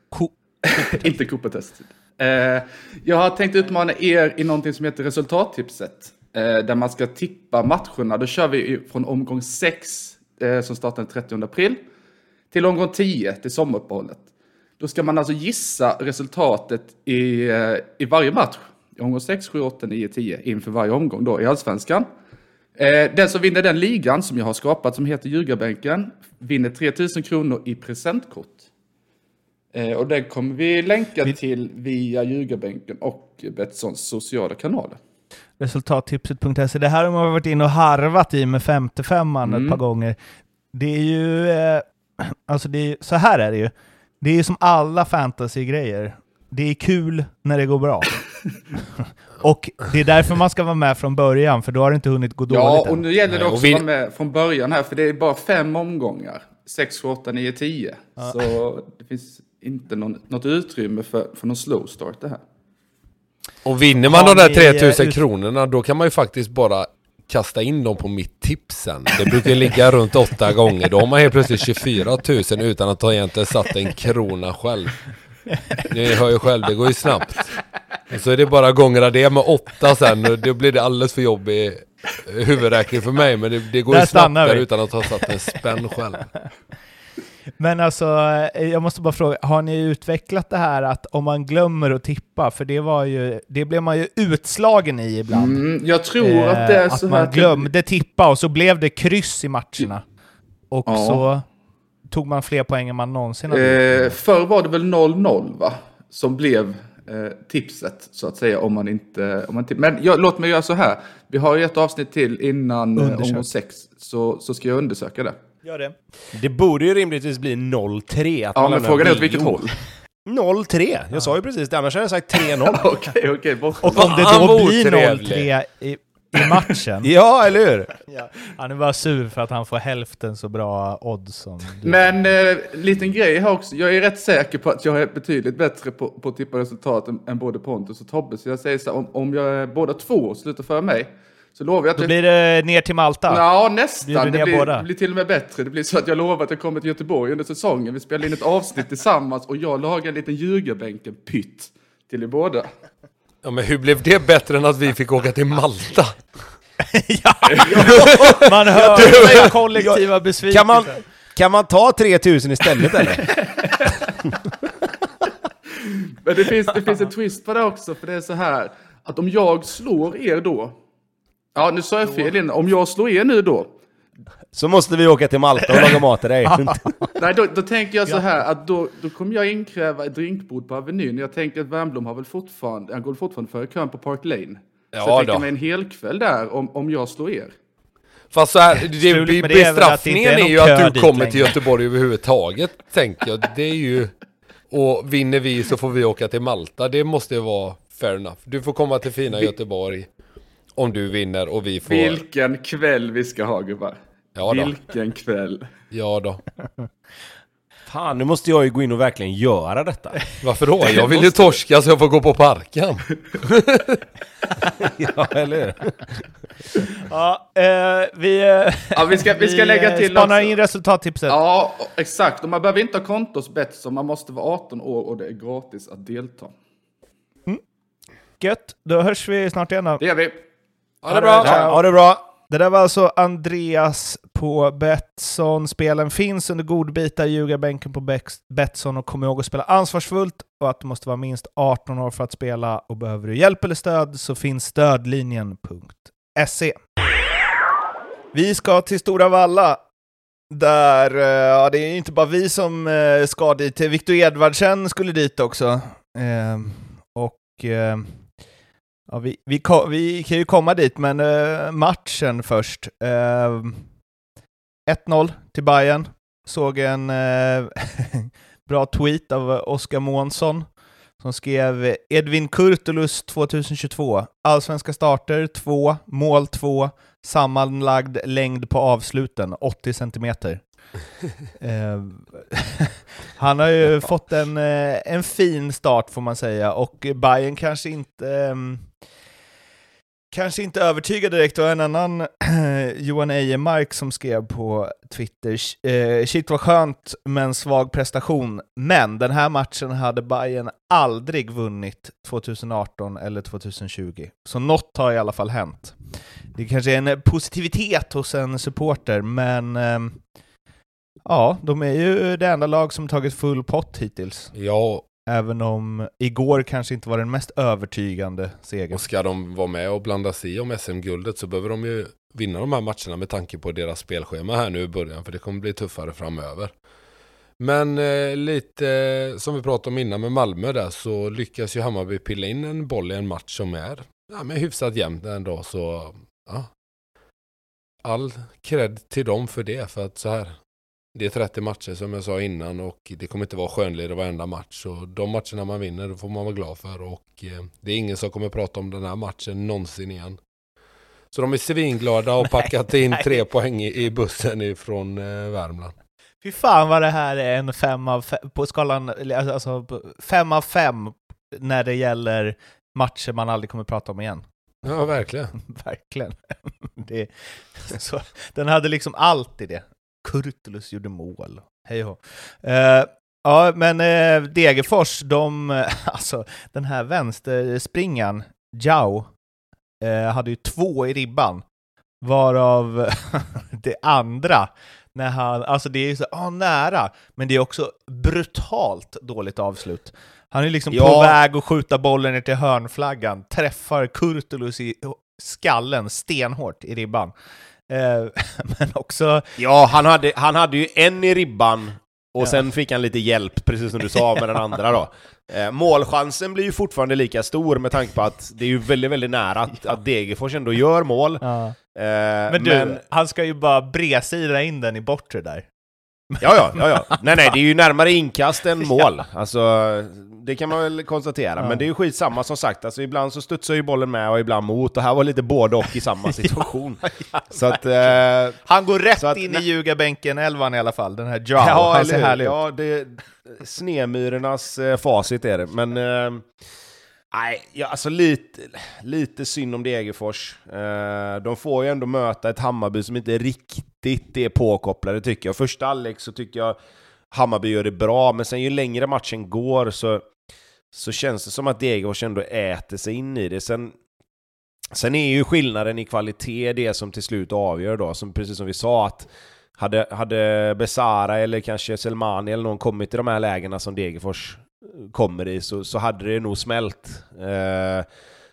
[SPEAKER 3] Ko- <laughs>
[SPEAKER 5] Inte Cooper-test. Eh, jag har tänkt utmana er i någonting som heter resultattipset. Eh, där man ska tippa matcherna. Då kör vi från omgång 6, eh, som startar den 30 april, till omgång 10, till sommaruppehållet. Då ska man alltså gissa resultatet i, eh, i varje match. Omgång 6, 7, 8, 9, 10 inför varje omgång då i Allsvenskan. Eh, den som vinner den ligan som jag har skapat som heter Ljugarbänken vinner 3000 kronor i presentkort. Eh, och den kommer vi länka
[SPEAKER 3] Vi-
[SPEAKER 5] till via ljugarbänken och Betssons sociala kanaler.
[SPEAKER 3] Resultattipset.se. Det här har man varit inne och harvat i med 55an
[SPEAKER 5] Mm.
[SPEAKER 3] ett par gånger. Det är ju... Eh, <clears throat> alltså det är, så här är det ju. Det är som alla fantasy-grejer. Det är kul när det går bra. <laughs> och det är därför man ska vara med från början, för då har det inte hunnit gå
[SPEAKER 5] Ja,
[SPEAKER 3] dåligt
[SPEAKER 5] och
[SPEAKER 3] än.
[SPEAKER 5] nu gäller det
[SPEAKER 2] och
[SPEAKER 5] också
[SPEAKER 2] vi-
[SPEAKER 5] att vara med från början här, för det är bara fem omgångar. 6, 7, 8, 9, 10. Så det finns inte någon, något utrymme för, för någon slow start det här.
[SPEAKER 2] Och vinner man
[SPEAKER 3] Har
[SPEAKER 2] de där
[SPEAKER 3] ni,
[SPEAKER 2] 3000
[SPEAKER 3] eh, ut-
[SPEAKER 2] kronorna, då kan man ju faktiskt bara kasta in dem på mitt tips sen. Det brukar ligga runt åtta gånger. Då har man helt plötsligt 24 000 utan att ha egentligen satt en krona själv. Ni hör ju själv, det går ju snabbt. Och så är det bara gångerna det med åtta sen, och då blir det alldeles för jobbig huvudräkning för mig. Men det, det går
[SPEAKER 3] Där
[SPEAKER 2] ju snabbt där
[SPEAKER 3] vi.
[SPEAKER 2] utan att ha satt en spänn själv.
[SPEAKER 3] Men alltså, eh, jag måste bara fråga, har ni utvecklat det här att om man glömmer att tippa, för det var ju, det blev man ju utslagen i ibland.
[SPEAKER 5] Mm, jag tror
[SPEAKER 3] Eh,
[SPEAKER 5] att det är
[SPEAKER 3] att
[SPEAKER 5] så här
[SPEAKER 3] man
[SPEAKER 5] att det-
[SPEAKER 3] glömde tippa och så blev det kryss i matcherna. Och
[SPEAKER 5] Ja.
[SPEAKER 3] så tog man fler poäng än man någonsin hade.
[SPEAKER 5] Eh, förr var det väl 0-0 va? Som blev eh, tipset så att säga om man inte... Om man Men jag, låt mig göra så här. Vi har ju ett avsnitt till innan eh, omgång 6. Så, så ska jag undersöka det.
[SPEAKER 3] Gör det.
[SPEAKER 4] Det borde ju rimligtvis bli 0-3. att
[SPEAKER 5] Ja
[SPEAKER 4] man
[SPEAKER 5] men frågan är åt vilket håll.
[SPEAKER 4] 0-3. Jag sa ju precis det, annars hade jag sagt 3-0. <laughs>
[SPEAKER 5] Okej, okej.
[SPEAKER 3] Och om det då blir
[SPEAKER 2] otrevlig.
[SPEAKER 3] 0-3 i, matchen. <laughs>
[SPEAKER 4] ja, eller hur?
[SPEAKER 3] ja. Han är bara sur för att han får hälften så bra odds som du.
[SPEAKER 5] Men eh, liten grej här också. Jag är rätt säker på att jag är betydligt bättre på, på att tippa resultat än, än både Pontus och Tobbe. Så jag säger så här, om, om jag är båda två slutar före mig så lovar jag att
[SPEAKER 3] Då
[SPEAKER 5] jag...
[SPEAKER 3] blir det ner till Malta.
[SPEAKER 5] Ja, nästan. Det blir,
[SPEAKER 3] båda.
[SPEAKER 5] det blir till och med bättre. Det blir så att jag lovar att jag kommer till Göteborg under säsongen. Vi spelar in ett avsnitt tillsammans och jag lagar en liten ljugarbänken-pytt till er båda.
[SPEAKER 2] Ja men hur blev det bättre än att vi fick åka till Malta? <laughs>
[SPEAKER 3] Man hör den kollektiva besvikelsen.
[SPEAKER 4] Kan man, kan man ta 3000 istället eller? <laughs>
[SPEAKER 5] Men det finns, det finns en twist på det också, för det är så här att om jag slår er då, ja nu sa jag fel innan, om jag slår er nu då,
[SPEAKER 4] Så måste vi åka till Malta och laga mat till dig. <laughs>
[SPEAKER 5] nej då, då tänker jag så här att då, då kommer jag inkräva ett drinkbord på Avenyn. Jag tänker att Wernbloom har väl fortfarande, han går fortfarande före kön på Park Lane. så
[SPEAKER 2] Ja
[SPEAKER 5] jag tänker
[SPEAKER 2] då.
[SPEAKER 5] mig en hel kväll där om, om jag slår er.
[SPEAKER 2] Fast så här, det,
[SPEAKER 3] det
[SPEAKER 2] bestraffningen
[SPEAKER 3] är
[SPEAKER 2] är, ju att du kommer till Göteborg överhuvudtaget, tänker jag. Det är ju... Och vinner vi så får vi åka till Malta. Det måste ju vara fair enough. Du får komma till fina Göteborg om du vinner och vi får...
[SPEAKER 5] Vilken kväll vi ska ha gubbar.
[SPEAKER 2] Ja då.
[SPEAKER 5] Vilken kväll.
[SPEAKER 2] Ja då.
[SPEAKER 4] Fan, nu måste jag ju gå in och verkligen göra detta.
[SPEAKER 2] Varför då? Jag vill ju torska så jag får gå på parken. <laughs>
[SPEAKER 4] ja, eller hur?
[SPEAKER 3] Ja, eh, vi, eh,
[SPEAKER 5] Ja, vi ska, vi ska lägga till
[SPEAKER 3] spanar
[SPEAKER 5] också.
[SPEAKER 3] in resultattipset.
[SPEAKER 5] Ja, exakt. Och man behöver inte ha konto hos Betsson, man måste vara 18 år och det är gratis att delta.
[SPEAKER 3] Gött, då hörs vi snart igen då.
[SPEAKER 5] Det gör vi.
[SPEAKER 2] Ha det bra!
[SPEAKER 4] Ha det bra!
[SPEAKER 3] Det där var alltså Andreas på Betsson. Spelen finns under godbitar i ljugarbänken på Betsson och kom ihåg att spela ansvarsfullt och att du måste vara minst 18 år för att spela och behöver du hjälp eller stöd så finns stödlinjen.se. Vi ska till Stora Valla där, eh, ja det är inte bara vi som eh, ska dit, Victor Edvardsen skulle dit också. Ehm, och ehm, Ja, vi, vi, vi kan ju komma dit, men eh, matchen först. Ehm, Eh, 1-0 till Bayern. Såg en eh, <laughs> bra tweet av Oskar Månsson som skrev Edvin Kurtulus 2022. Allsvenska starter 2, mål 2, sammanlagd längd på avsluten 80 centimeter. <laughs> Eh, <laughs> han har ju fått en, eh, en fin start får man säga och Bayern kanske inte ehm, kanske inte övertygad direkt. Det var en annan <clears throat> Johan Ejemark som skrev på Twitter eh, Shit vad skönt med en svag prestation, men den här matchen hade Bayern aldrig vunnit 2018 eller 2020. Så något har i alla fall hänt. Det kanske är en positivitet hos en supporter, men eh, Ja, de är ju det enda lag som tagit full pott hittills.
[SPEAKER 2] Ja,
[SPEAKER 3] Även om igår kanske inte var den mest övertygande segern.
[SPEAKER 2] och ska de vara med och blanda sig i om SM-guldet så behöver de ju vinna de här matcherna med tanke på deras spelschema här nu i början. För det kommer bli tuffare framöver. Men eh, lite eh, som vi pratade om innan med Malmö där så lyckas ju Hammarby pilla in en boll i en match som är ja, men hyfsat jämnt ändå. Så ja, all cred till dem för det. För att så här, det är 30 matcher som jag sa innan och det kommer inte vara skönled varenda match. Så de matcherna man vinner får man vara glad för och eh, det är ingen som kommer prata om den här matchen någonsin igen. Så de är svinglada och <laughs> packat in tre poäng i, i bussen ifrån eh, Värmland.
[SPEAKER 3] Fy fan vad det här är en fem av fem, på skalan, alltså fem av fem när det gäller matcher man aldrig kommer prata om igen.
[SPEAKER 2] Ja, verkligen. <laughs>
[SPEAKER 3] verkligen. Det, så, den hade liksom allt i det. Kurtulus gjorde mål. Hej uh, Ja, men uh, Degerfors, de, <laughs> alltså den här vänsterspringan, Jao, uh, hade ju två i ribban. Varav <laughs> det andra, när han, alltså det är ju så, ah, nära, men det är också brutalt dåligt avslut. Han är liksom
[SPEAKER 4] Ja.
[SPEAKER 3] på väg att skjuta bollen ner till hörnflaggan, träffar Kurtulus i skallen stenhårt i ribban. Eh, <laughs> men också,
[SPEAKER 4] Ja, han hade, han hade ju en i ribban och
[SPEAKER 3] Ja.
[SPEAKER 4] sen fick han lite hjälp, precis som du sa, med den andra då. Eh, målchansen blir ju fortfarande lika stor med tanke på att det är ju väldigt, väldigt nära att, att Degerfors ändå gör mål.
[SPEAKER 3] ja.
[SPEAKER 4] Eh,
[SPEAKER 3] men du, han ska ju bara bredsida in den i bortre där.
[SPEAKER 4] Ja, ja, ja, ja. Nej, nej, det är ju närmare inkast än <laughs> mål. Alltså, det kan man väl konstatera.
[SPEAKER 3] Ja.
[SPEAKER 4] Men det är ju skitsamma som sagt. Alltså, ibland så studsar ju bollen med och ibland mot. Och här var lite både och i samma <laughs> situation. så att... Eh,
[SPEAKER 3] Han går rätt
[SPEAKER 4] att-
[SPEAKER 3] in i ljugarbänken, elvan i alla fall, den här Jao.
[SPEAKER 4] ja,
[SPEAKER 3] han ser härlig ut.
[SPEAKER 4] Ja, det... Snemyrornas eh, facit är det. Men... Eh, nej, ja, alltså lite, lite synd om Degerfors. Eh, de får ju ändå möta ett Hammarby som inte riktigt är påkopplade tycker jag. Första halvlek så tycker jag Hammarby gör det bra, men sen ju längre matchen går så, så känns det som att Degerfors ändå äter sig in i det. Sen, sen är ju skillnaden i kvalitet det som till slut avgör då, som, precis som vi sa att hade, hade Besara eller kanske Selmani eller någon kommit i de här lägena som Degerfors kommer i så, så hade det nog smält. Eh,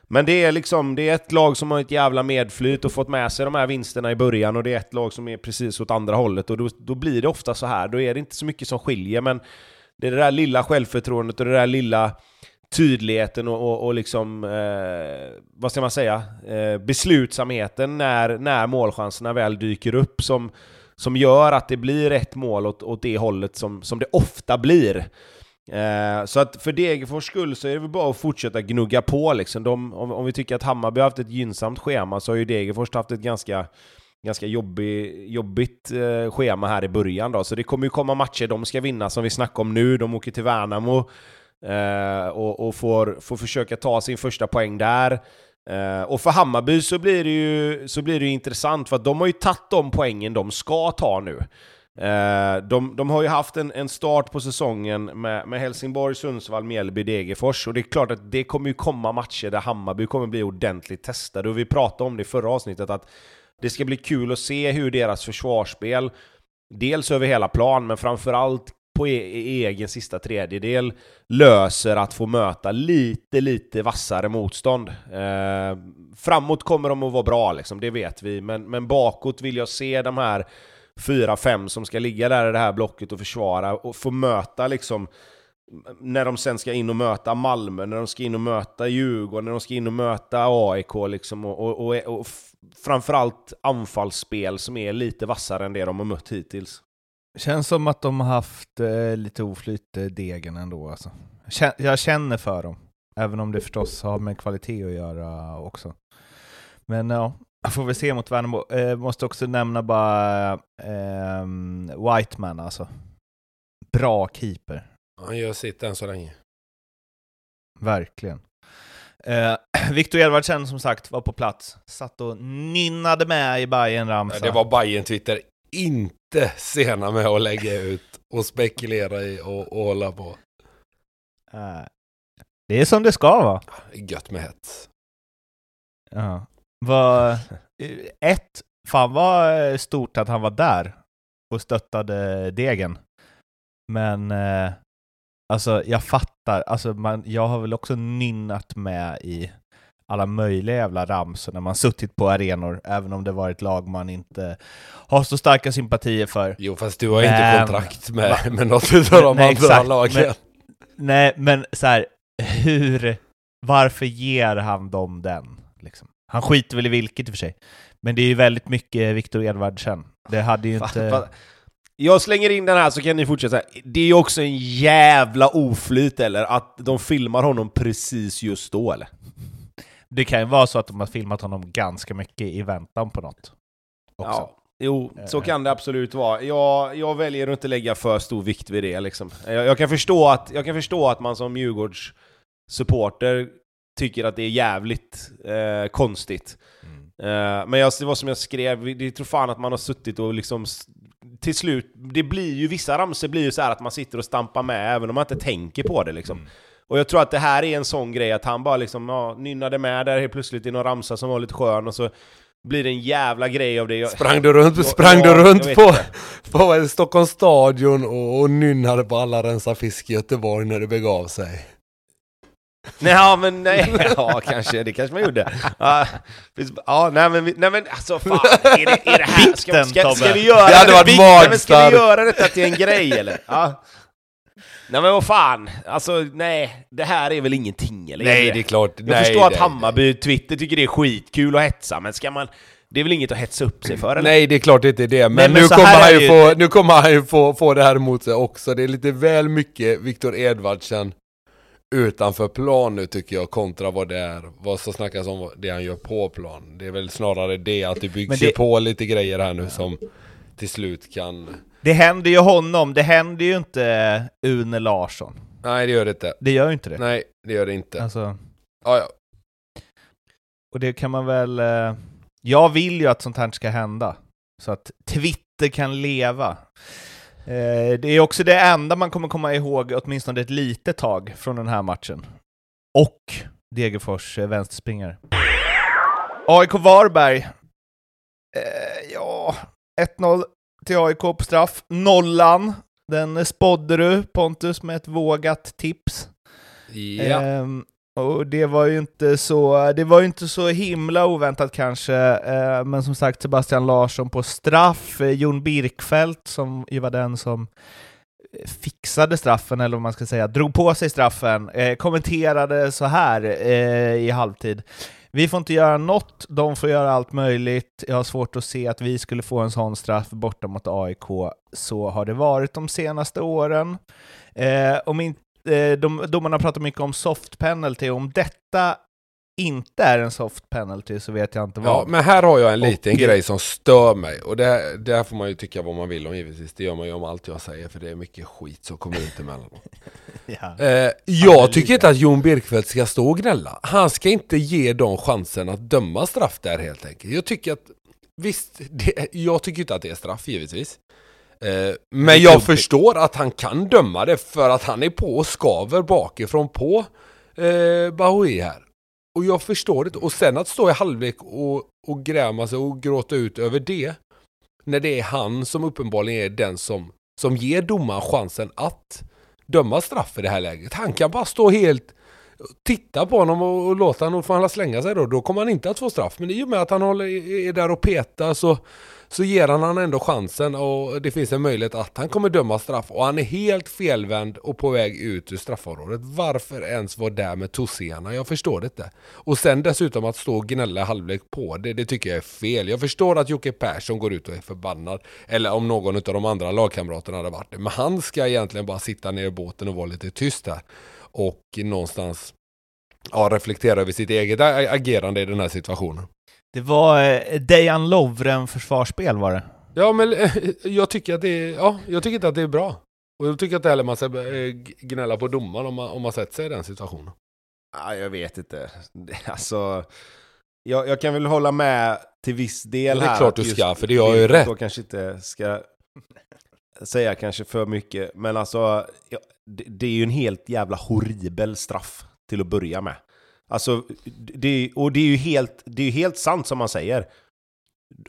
[SPEAKER 4] men det är liksom, det är ett lag som har ett jävla medflyt och fått med sig de här vinsterna i början och det är ett lag som är precis åt andra hållet och då, då blir det ofta så här. Då är det inte så mycket som skiljer men det är det där lilla självförtroendet och det där lilla tydligheten och, och, och liksom, eh, vad ska man säga, eh, beslutsamheten när, när målchanserna väl dyker upp som, som gör att det blir ett mål åt, åt det hållet som, som det ofta blir. Eh, så att för Degerfors skull så är det väl bara att fortsätta gnugga på liksom. De, om, om vi tycker att Hammarby har haft ett gynnsamt schema så har ju Degerfors haft ett ganska ganska jobbig, jobbigt eh, schema här i början då, så det kommer ju komma matcher de ska vinna som vi snackar om nu. De åker till Värnamo eh, och, och får, får försöka ta sin första poäng där. Eh, och för Hammarby så blir, det ju, så blir det intressant för att de har ju tagit de poängen de ska ta nu. Eh, de, de har ju haft en, en start på säsongen med, med Helsingborg, Sundsvall, Mjällby, Degerfors. Och det är klart att det kommer ju komma matcher där Hammarby kommer bli ordentligt testade. Och vi pratade om det i förra avsnittet att det ska bli kul att se hur deras försvarsspel, dels över hela plan, men framförallt på e, e egen sista tredjedel, löser att få möta lite, lite vassare motstånd. Eh, framåt kommer de att vara bra, liksom, det vet vi, men, men bakåt vill jag se de här fyra, fem som ska ligga där i det här blocket och försvara och få möta liksom när de sen ska in och möta Malmö, när de ska in och möta Djurgården, när de ska in och möta AIK liksom och, och, och, och framförallt anfallsspel som är lite vassare än det de har mött hittills.
[SPEAKER 3] Känns som att de har haft eh, lite oflyt, eh, degen ändå alltså. Jag känner för dem, även om det förstås har med kvalitet att göra också. Men ja, får väl se mot Värnamo. Eh, måste också nämna bara ehm, Whiteman alltså. Bra keeper,
[SPEAKER 2] Han gör sitt än så länge.
[SPEAKER 3] verkligen. Eh, <clears throat> Viktor Edvardsen som sagt var på plats, satt och nynnade med i Bayern ramsa
[SPEAKER 2] Det var Bayern Twitter inte sena med att lägga ut och spekulera i och, och hålla på.
[SPEAKER 3] Eh, det är som det ska vara.
[SPEAKER 2] Gött med hets.
[SPEAKER 3] Ja. Var, ett, fan vad stort att han var där och stöttade degen. Men eh, alltså jag fattar, alltså man, jag har väl också nynnat med i alla möjliga jävla ramsor när man suttit på arenor, även om det varit lag man inte har så starka sympatier för.
[SPEAKER 2] Jo fast du har inte
[SPEAKER 3] Men-
[SPEAKER 2] kontrakt med, med något utav de <laughs>
[SPEAKER 3] Nej,
[SPEAKER 2] andra
[SPEAKER 3] exakt,
[SPEAKER 2] lagen.
[SPEAKER 3] men- Nej, men så här, hur... Varför ger han dem den? Liksom? Han skiter väl i vilket i och för sig. Men det är ju väldigt mycket Viktor Edvardsen. Det hade ju inte...
[SPEAKER 4] Jag slänger in den här så kan ni fortsätta. Det är ju också en jävla oflyt eller? Att de filmar honom precis just då eller?
[SPEAKER 3] Det kan ju vara så att de har filmat honom ganska mycket i väntan på något. Också.
[SPEAKER 4] Ja. Jo, så
[SPEAKER 3] Eh.
[SPEAKER 4] kan det absolut vara. Jag, jag väljer att inte lägga för stor vikt vid det liksom. Jag, jag, kan, förstå att, jag kan förstå att man som Djurgårds supporter tycker att det är jävligt eh, konstigt. Eh, men jag, det var som jag skrev, det tror fan att man har suttit och liksom till slut, det blir ju, vissa ramsor blir ju så här att man sitter och stampar med även om man inte tänker på det liksom. Och jag tror att det här är en sån grej att han bara liksom, ja, nynnade med där helt plötsligt i någon ramsa som var lite skön och så blir det en jävla grej av det. Jag,
[SPEAKER 2] Sprang du runt,
[SPEAKER 4] Ja,
[SPEAKER 2] sprang
[SPEAKER 4] ja,
[SPEAKER 2] du runt på, på det, Stockholms stadion och, och nynnade på alla rensa fisk i Göteborg när det begav sig?
[SPEAKER 4] Nej, ja, men nej, <laughs> ja kanske, det kanske man gjorde. Ja, nej men, nej men alltså fan, <laughs> är det, är det här, ska, ska, ska vi göra
[SPEAKER 2] Det hade varit
[SPEAKER 4] men Ska vi göra detta till en grej eller? Ja. Nej men vad fan, alltså nej, det här är väl ingenting eller?
[SPEAKER 2] Nej, det är klart.
[SPEAKER 4] Jag
[SPEAKER 2] nej,
[SPEAKER 4] förstår att Hammarby, Twitter tycker det är skitkul att hetsa, men ska man... Det är väl inget att hetsa upp sig för eller?
[SPEAKER 2] Nej, det är klart det inte är det. Men,
[SPEAKER 3] Nej, men
[SPEAKER 2] nu, kommer han ju få, nu kommer han ju få, få det här emot sig också. Det är lite väl mycket Viktor Edvardsen utanför plan nu tycker jag, kontra vad det är, vad som snackas om det han gör på plan. Det är väl snarare det att det byggs
[SPEAKER 3] Men
[SPEAKER 2] ju
[SPEAKER 3] det-
[SPEAKER 2] på lite grejer här nu som till slut kan...
[SPEAKER 3] Det händer ju honom, det händer ju inte Une Larsson.
[SPEAKER 2] Nej, det gör det inte.
[SPEAKER 3] Det gör ju inte det.
[SPEAKER 2] Nej, det gör det inte.
[SPEAKER 3] Alltså,
[SPEAKER 2] Ja, ja.
[SPEAKER 3] och det kan man väl... eh, Jag vill ju att sånt här ska hända. Så att Twitter kan leva. Eh, Det är också det enda man kommer komma ihåg åtminstone ett litet tag från den här matchen. Och Degerfors eh, vänsterspringare. AIK Varberg. Eh, Ja, 1-0 till AIK på straff. Nollan, den spådde du Pontus med ett vågat tips.
[SPEAKER 2] ja.
[SPEAKER 3] Ehm, och det var ju inte så, det var ju inte så himla oväntat kanske, eh, men som sagt Sebastian Larsson på straff, eh, Jon Birkfeldt som ju var den som eh, fixade straffen, eller vad man ska säga, drog på sig straffen, eh, kommenterade så här eh, i halvtid. Vi får inte göra något, de får göra allt möjligt. Jag har svårt att se att vi skulle få en sån straff borta mot AIK. Så har det varit de senaste åren. Eh, om in, de, domarna pratar mycket om soft penalty, om detta inte är en soft penalty så vet jag inte
[SPEAKER 2] Ja,
[SPEAKER 3] vad.
[SPEAKER 2] men här har jag en liten
[SPEAKER 3] Och-
[SPEAKER 2] grej som stör mig. Och det, det här får man ju tycka vad man vill om givetvis. Det gör man ju om allt jag säger, för det är mycket skit som kommer ut emellanåt. <laughs>
[SPEAKER 3] Ja.
[SPEAKER 2] Eh, jag tycker inte att Jon Birkfeldt ska stå och gnälla. Han ska inte ge dem chansen att döma straff där helt enkelt. Jag tycker att, visst, det, jag tycker inte att det är straff givetvis. Eh, men jag förstår att han kan döma det för att han är på och skaver bakifrån på eh, Bahoui här. Och jag förstår det. Och sen att stå i halvlek och, och gräma sig och gråta ut över det. När det är han som uppenbarligen är den som, som ger domaren chansen att döma straff i det här läget. Han kan bara stå helt titta på honom och, och låta honom få slänga sig då. Då kommer han inte att få straff. Men i och med att han håller, är där och petar så, så ger han han ändå chansen och det finns en möjlighet att han kommer döma straff. Och han är helt felvänd och på väg ut ur straffområdet. Varför ens vara där med tossarna? Jag förstår det inte. Och sen dessutom att stå och gnälla i halvlek på det, det tycker jag är fel. Jag förstår att Jocke Persson går ut och är förbannad. Eller om någon av de andra lagkamraterna hade varit det. Men han ska egentligen bara sitta ner i båten och vara lite tyst där. Och någonstans ja, reflektera över sitt eget agerande i den här situationen.
[SPEAKER 3] Det var eh, Dejan Lovren försvarsspel var det.
[SPEAKER 2] Ja, men eh, jag tycker att det är, ja, jag tycker inte att det är bra. Och jag tycker inte heller man ska eh, gnälla på domaren om man, om man sätter sig i den situationen.
[SPEAKER 4] Ja, jag vet inte. <laughs> Alltså, jag, jag kan väl hålla med till viss del
[SPEAKER 2] Ja, det är
[SPEAKER 4] här.
[SPEAKER 2] klart du
[SPEAKER 4] just
[SPEAKER 2] ska, för det har ju rätt.
[SPEAKER 4] Då kanske inte ska <laughs> säga kanske för mycket, men alltså, ja, det, det är ju en helt jävla horribel straff till att börja med. Alltså, det, och det är ju helt, det är helt sant som man säger.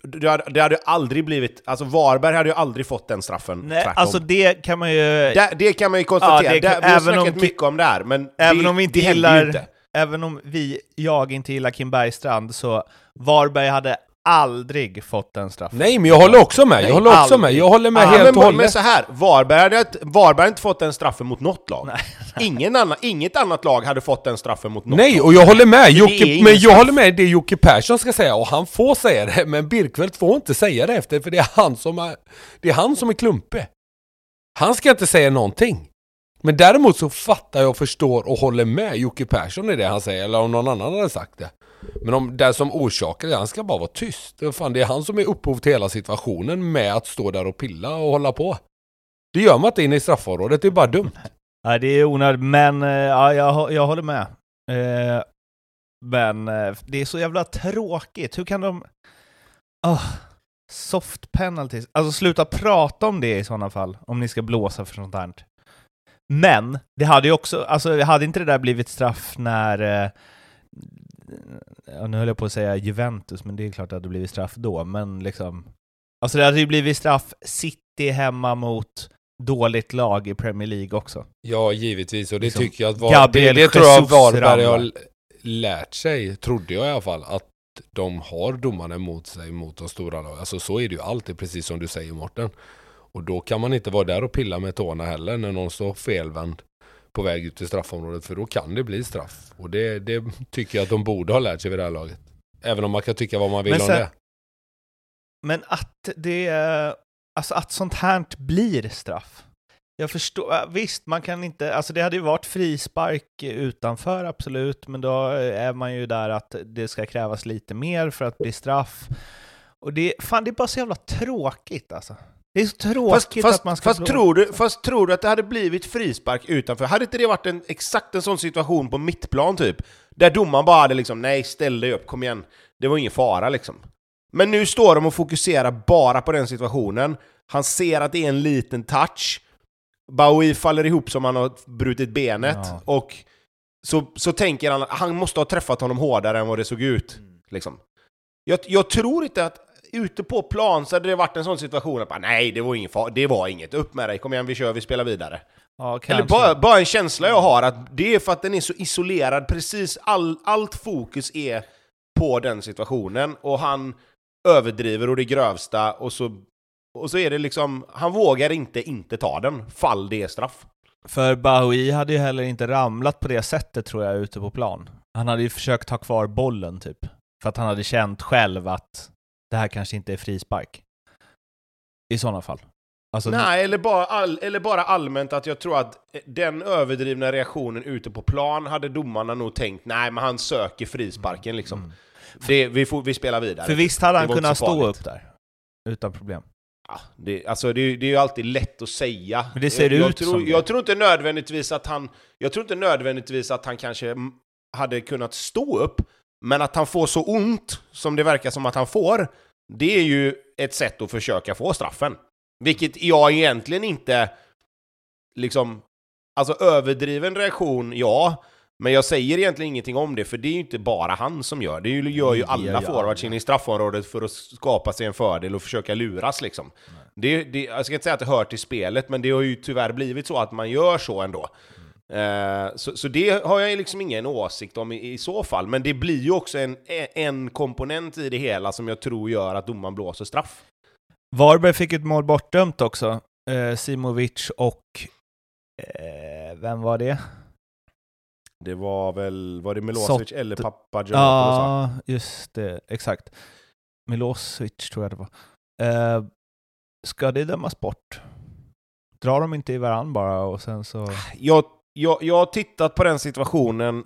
[SPEAKER 4] Det hade, det hade aldrig blivit, alltså Varberg hade ju aldrig fått den straffen,
[SPEAKER 3] Nej,
[SPEAKER 4] tvärtom.
[SPEAKER 3] alltså det kan man ju...
[SPEAKER 4] det, det kan man ju konstatera,
[SPEAKER 3] Ja, det kan-
[SPEAKER 4] det, vi har
[SPEAKER 3] om
[SPEAKER 4] snackat
[SPEAKER 3] ti-
[SPEAKER 4] mycket om det här, men
[SPEAKER 3] även
[SPEAKER 4] det,
[SPEAKER 3] om vi inte
[SPEAKER 4] det
[SPEAKER 3] gillar-
[SPEAKER 4] ju inte.
[SPEAKER 3] även om vi, jag inte gillar Kim Bergstrand, så Varberg hade aldrig fått en straff.
[SPEAKER 2] Nej, men jag håller också med. Jag håller också
[SPEAKER 3] aldrig.
[SPEAKER 2] med. Jag håller med
[SPEAKER 4] Ja,
[SPEAKER 2] helt
[SPEAKER 4] men,
[SPEAKER 2] och
[SPEAKER 4] men
[SPEAKER 2] hållet.
[SPEAKER 4] så här, Varberg hade, Varberg hade inte fått den straffen mot något lag.
[SPEAKER 3] Nej. <laughs>
[SPEAKER 4] Ingen annan, inget annat lag hade fått den straffen mot något
[SPEAKER 2] Nej,
[SPEAKER 4] lag.
[SPEAKER 2] och jag håller med. Jocke, men jag
[SPEAKER 4] straff.
[SPEAKER 2] håller med det Jocke Persson ska säga, och han får säga det, men Birkfeldt får inte säga det efter, för det är han som är, det är, han som är klumpig. Han ska inte säga någonting. Men däremot så fattar jag och förstår och håller med Jocke Persson i det han säger, eller om någon annan hade sagt det. Men om den som orsakar det, han ska bara vara tyst. Det är Fan, det är han som är upphov till hela situationen med att stå där och pilla och hålla på. Det gör man inte inne i straffområdet, det är bara dumt.
[SPEAKER 3] Ja, det är onödigt, men eh, ja, jag, jag håller med. Eh, men eh, det är så jävla tråkigt. Hur kan de... Oh, soft penalties. Alltså sluta prata om det i sådana fall, om ni ska blåsa för sånt här. Men, det hade ju också, alltså hade inte det där blivit straff när... Eh, nu höll jag på att säga Juventus, men det är klart att det hade blivit straff då, men liksom... Alltså det hade ju blivit straff City hemma mot dåligt lag i Premier League också.
[SPEAKER 2] Ja, givetvis. Och det
[SPEAKER 3] Liksom,
[SPEAKER 2] tycker jag att var,
[SPEAKER 3] Gabriel
[SPEAKER 2] det, det tror jag Varberg har lärt sig, trodde jag i alla fall, att de har domarna emot sig mot de stora lagen. Alltså så är det ju alltid, precis som du säger Mårten. Och då kan man inte vara där och pilla med tårna heller när någon står felvänd på väg ut till straffområdet, för då kan det bli straff. Och det, det tycker jag att de borde ha lärt sig vid det här laget. Även om man kan tycka vad man vill
[SPEAKER 3] Men
[SPEAKER 2] om
[SPEAKER 3] sen-
[SPEAKER 2] det.
[SPEAKER 3] Men att det... Alltså att sånt här blir straff. Jag förstår, äh, visst man kan inte, alltså det hade ju varit frispark utanför absolut, men då är man ju där att det ska krävas lite mer för att bli straff. Och det, fan det är bara så jävla tråkigt alltså. Det är så tråkigt
[SPEAKER 4] Fast, fast,
[SPEAKER 3] att man ska
[SPEAKER 4] fast, tror du, fast tror du att det hade blivit frispark utanför? Hade inte det varit en, exakt en sån situation på mittplan typ? Där domaren bara hade liksom, nej ställ dig upp, kom igen. Det var ingen fara liksom. Men nu står de och fokuserar bara på den situationen. Han ser att det är en liten touch. Bowie faller ihop som han har brutit benet.
[SPEAKER 3] Ja.
[SPEAKER 4] Och så, så tänker han att han måste ha träffat honom hårdare än vad det såg ut. Liksom. Jag, jag tror inte att ute på plan så hade det varit en sån situation att bara, nej, det var, ingen far, det var inget, upp med dig, kom igen, vi kör, vi spelar vidare.
[SPEAKER 3] Ja,
[SPEAKER 4] Eller bara, bara en känsla jag har att det är för att den är så isolerad, precis all, allt fokus är på den situationen och han överdriver och det grövsta och så, och så är det liksom, han vågar inte inte ta den, fall det är straff.
[SPEAKER 3] För Bahoui hade ju heller inte ramlat på det sättet tror jag ute på plan. Han hade ju försökt ha kvar bollen typ. För att han hade känt själv att det här kanske inte är frispark. I sådana fall. Alltså,
[SPEAKER 4] Nej, eller bara, all, eller bara allmänt att jag tror att den överdrivna reaktionen ute på plan hade domarna nog tänkt, nej men han söker frisparken liksom.
[SPEAKER 3] Mm.
[SPEAKER 4] Det, vi, får, vi spelar vidare.
[SPEAKER 3] För visst hade
[SPEAKER 4] Det
[SPEAKER 3] han kunnat stå upp där. Utan problem.
[SPEAKER 4] Ja, det, alltså det, är- det är ju alltid lätt att säga.
[SPEAKER 3] Men det ser
[SPEAKER 4] jag, jag
[SPEAKER 3] ut
[SPEAKER 4] tror,
[SPEAKER 3] som det.
[SPEAKER 4] Jag tror inte nödvändigtvis att han... Jag tror inte nödvändigtvis att han kanske mm, hade kunnat stå upp, men att han får så ont som det verkar som att han får, det är ju ett sätt att försöka få straffen. Vilket jag egentligen inte... Liksom... Alltså överdriven reaktion, ja. Men jag säger egentligen ingenting om det, för det är ju inte bara han som gör det. Det gör ju alla forwards inne i straffområdet för att skapa sig en fördel och försöka luras liksom. Det, det, jag ska inte säga att det hör till spelet, men det har ju tyvärr blivit så att man gör så ändå. Eh, så, så det har jag liksom ingen åsikt om i, i så fall, men det blir ju också en, en komponent i det hela som jag tror gör att domaren blåser straff.
[SPEAKER 3] Varberg fick ett mål bortdömt också. Eh, Simovic och... Eh, vem var det?
[SPEAKER 4] Det var väl, var det Milosevic
[SPEAKER 3] Sott-
[SPEAKER 4] eller Papagiannopoulos?
[SPEAKER 3] Ja, just det. Exakt. Milosevic tror jag det var. Eh, ska det dömas bort? Drar de inte i varann bara och sen så...
[SPEAKER 4] jag, jag, jag har tittat på den situationen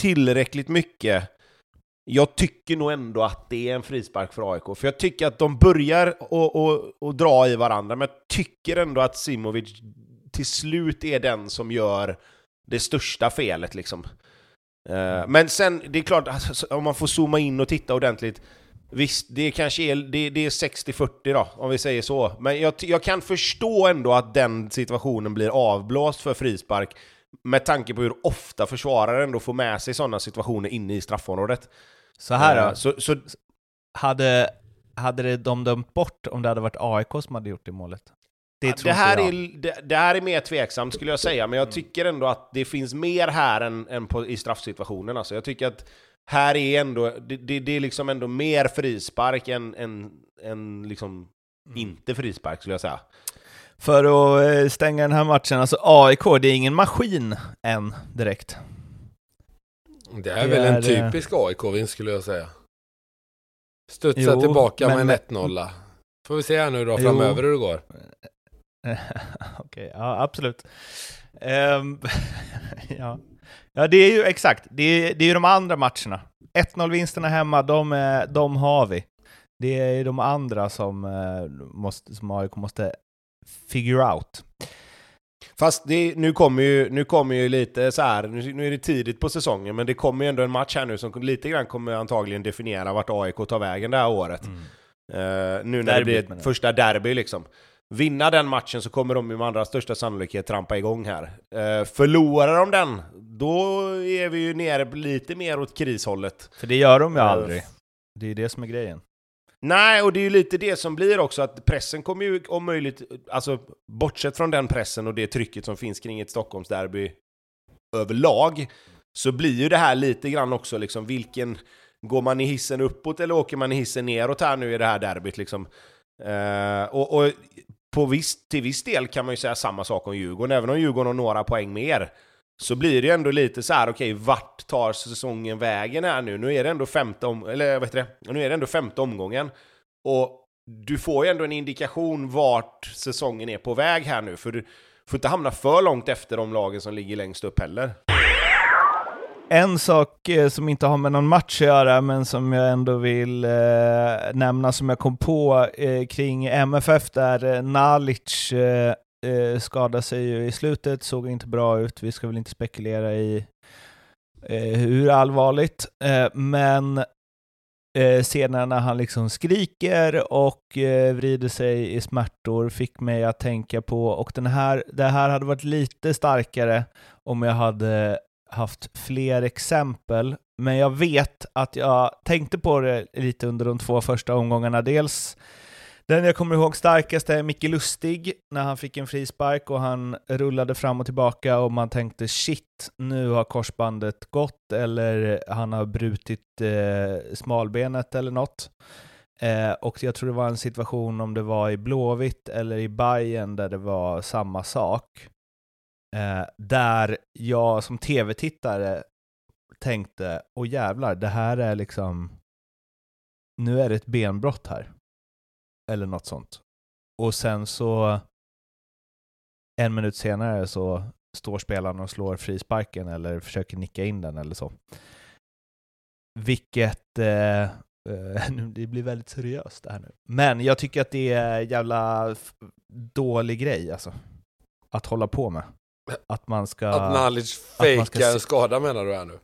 [SPEAKER 4] tillräckligt mycket. Jag tycker nog ändå att det är en frispark för AIK, för jag tycker att de börjar och, och, och dra i varandra, men jag tycker ändå att Simovic till slut är den som gör det största felet liksom. Eh, men sen, det är klart, alltså, om man får zooma in och titta ordentligt, Visst, det kanske är, det, det är 60-40 då, om vi säger så. Men jag, jag kan förstå ändå att den situationen blir avblåst för frispark med tanke på hur ofta försvararen ändå får med sig sådana situationer inne i straffområdet.
[SPEAKER 3] Så här
[SPEAKER 4] Eh,
[SPEAKER 3] då.
[SPEAKER 4] Så, så,
[SPEAKER 3] Hade, hade det de dömt bort om det hade varit AIK som hade gjort det målet? Det,
[SPEAKER 4] det, här är, det, det här är mer tveksamt skulle jag säga, men jag
[SPEAKER 3] Mm.
[SPEAKER 4] tycker ändå att det finns mer här än, än på, i straffsituationen. Alltså, jag tycker att här är ändå, det, det, det är liksom ändå mer frispark än, än, än liksom
[SPEAKER 3] Mm.
[SPEAKER 4] inte frispark skulle jag säga.
[SPEAKER 3] För att eh, stänga den här matchen, alltså AIK, det är ingen maskin än direkt.
[SPEAKER 2] Det är
[SPEAKER 3] Det
[SPEAKER 2] väl en
[SPEAKER 3] är, eh,
[SPEAKER 2] typisk AIK-vinst skulle jag säga. Studsa
[SPEAKER 3] Jo,
[SPEAKER 2] tillbaka
[SPEAKER 3] men-
[SPEAKER 2] med en 1-0. Får vi se här nu då
[SPEAKER 3] Jo.
[SPEAKER 2] framöver hur det går. <laughs>
[SPEAKER 3] Okej, ja absolut. Ehm, <laughs> ja. ja, det är ju exakt, det är, det är ju de andra matcherna. 1-0-vinsterna hemma, de, är, de har vi. Det är ju de andra som, eh, måste, som AIK måste figure out.
[SPEAKER 4] Fast det, nu kommer ju, nu kommer ju lite så här, nu, nu är det tidigt på säsongen, men det kommer ju ändå en match här nu som lite grann kommer antagligen definiera vart AIK tar vägen det här året. Eh, nu när det
[SPEAKER 3] Derbyt,
[SPEAKER 4] blir
[SPEAKER 3] menar
[SPEAKER 4] ett första derby liksom. Vinna den matchen så kommer de ju med allra största sannolikhet trampa igång här. Eh, förlorar de den, då är vi ju nere lite mer åt krishållet.
[SPEAKER 3] För det gör de ju
[SPEAKER 4] Eh,
[SPEAKER 3] aldrig. Det är ju det som är grejen.
[SPEAKER 4] Nej, och det är ju lite det som blir också, att pressen kommer ju om möjligt, alltså bortsett från den pressen och det trycket som finns kring ett Stockholmsderby överlag, så blir ju det här lite grann också liksom vilken, går man i hissen uppåt eller åker man i hissen neråt här nu i det här derbyt liksom? Eh, och, och på viss, till viss del kan man ju säga samma sak om Djurgården, även om Djurgården har några poäng mer. Så blir det ju ändå lite så här, okej, vart tar säsongen vägen här nu? Nu är det ändå femte, om, eller vet det? Nu är det ändå femte omgången. Och du får ju ändå en indikation vart säsongen är på väg här nu, för du får inte hamna för långt efter de lagen som ligger längst upp heller.
[SPEAKER 3] En sak eh, som inte har med någon match att göra, men som jag ändå vill eh, nämna, som jag kom på eh, kring MFF, där eh, Nalic eh, eh, skadade sig ju i slutet, såg inte bra ut. Vi ska väl inte spekulera i eh, hur allvarligt, eh, men eh, scenerna när han liksom skriker och eh, vrider sig i smärtor fick mig att tänka på, och den här, det här hade varit lite starkare om jag hade haft fler exempel, men jag vet att jag tänkte på det lite under de två första omgångarna. Dels den jag kommer ihåg starkast är Micke Lustig, när han fick en frispark och han rullade fram och tillbaka och man tänkte shit, nu har korsbandet gått eller han har brutit eh, smalbenet eller något. Eh, och jag tror det var en situation om det var i Blåvitt eller i Bayern där det var samma sak. Eh, där jag som tv-tittare tänkte, åh jävlar, det här är liksom, nu är det ett benbrott här. Eller något sånt. Och sen så, en minut senare så står spelaren och slår frisparken eller försöker nicka in den eller så. Vilket, eh, eh, <laughs> det blir väldigt seriöst det här nu. Men jag tycker att det är jävla dålig grej alltså. Att hålla på med. Att man ska...
[SPEAKER 2] Att
[SPEAKER 3] ska
[SPEAKER 2] fejkar en skada menar du här nu?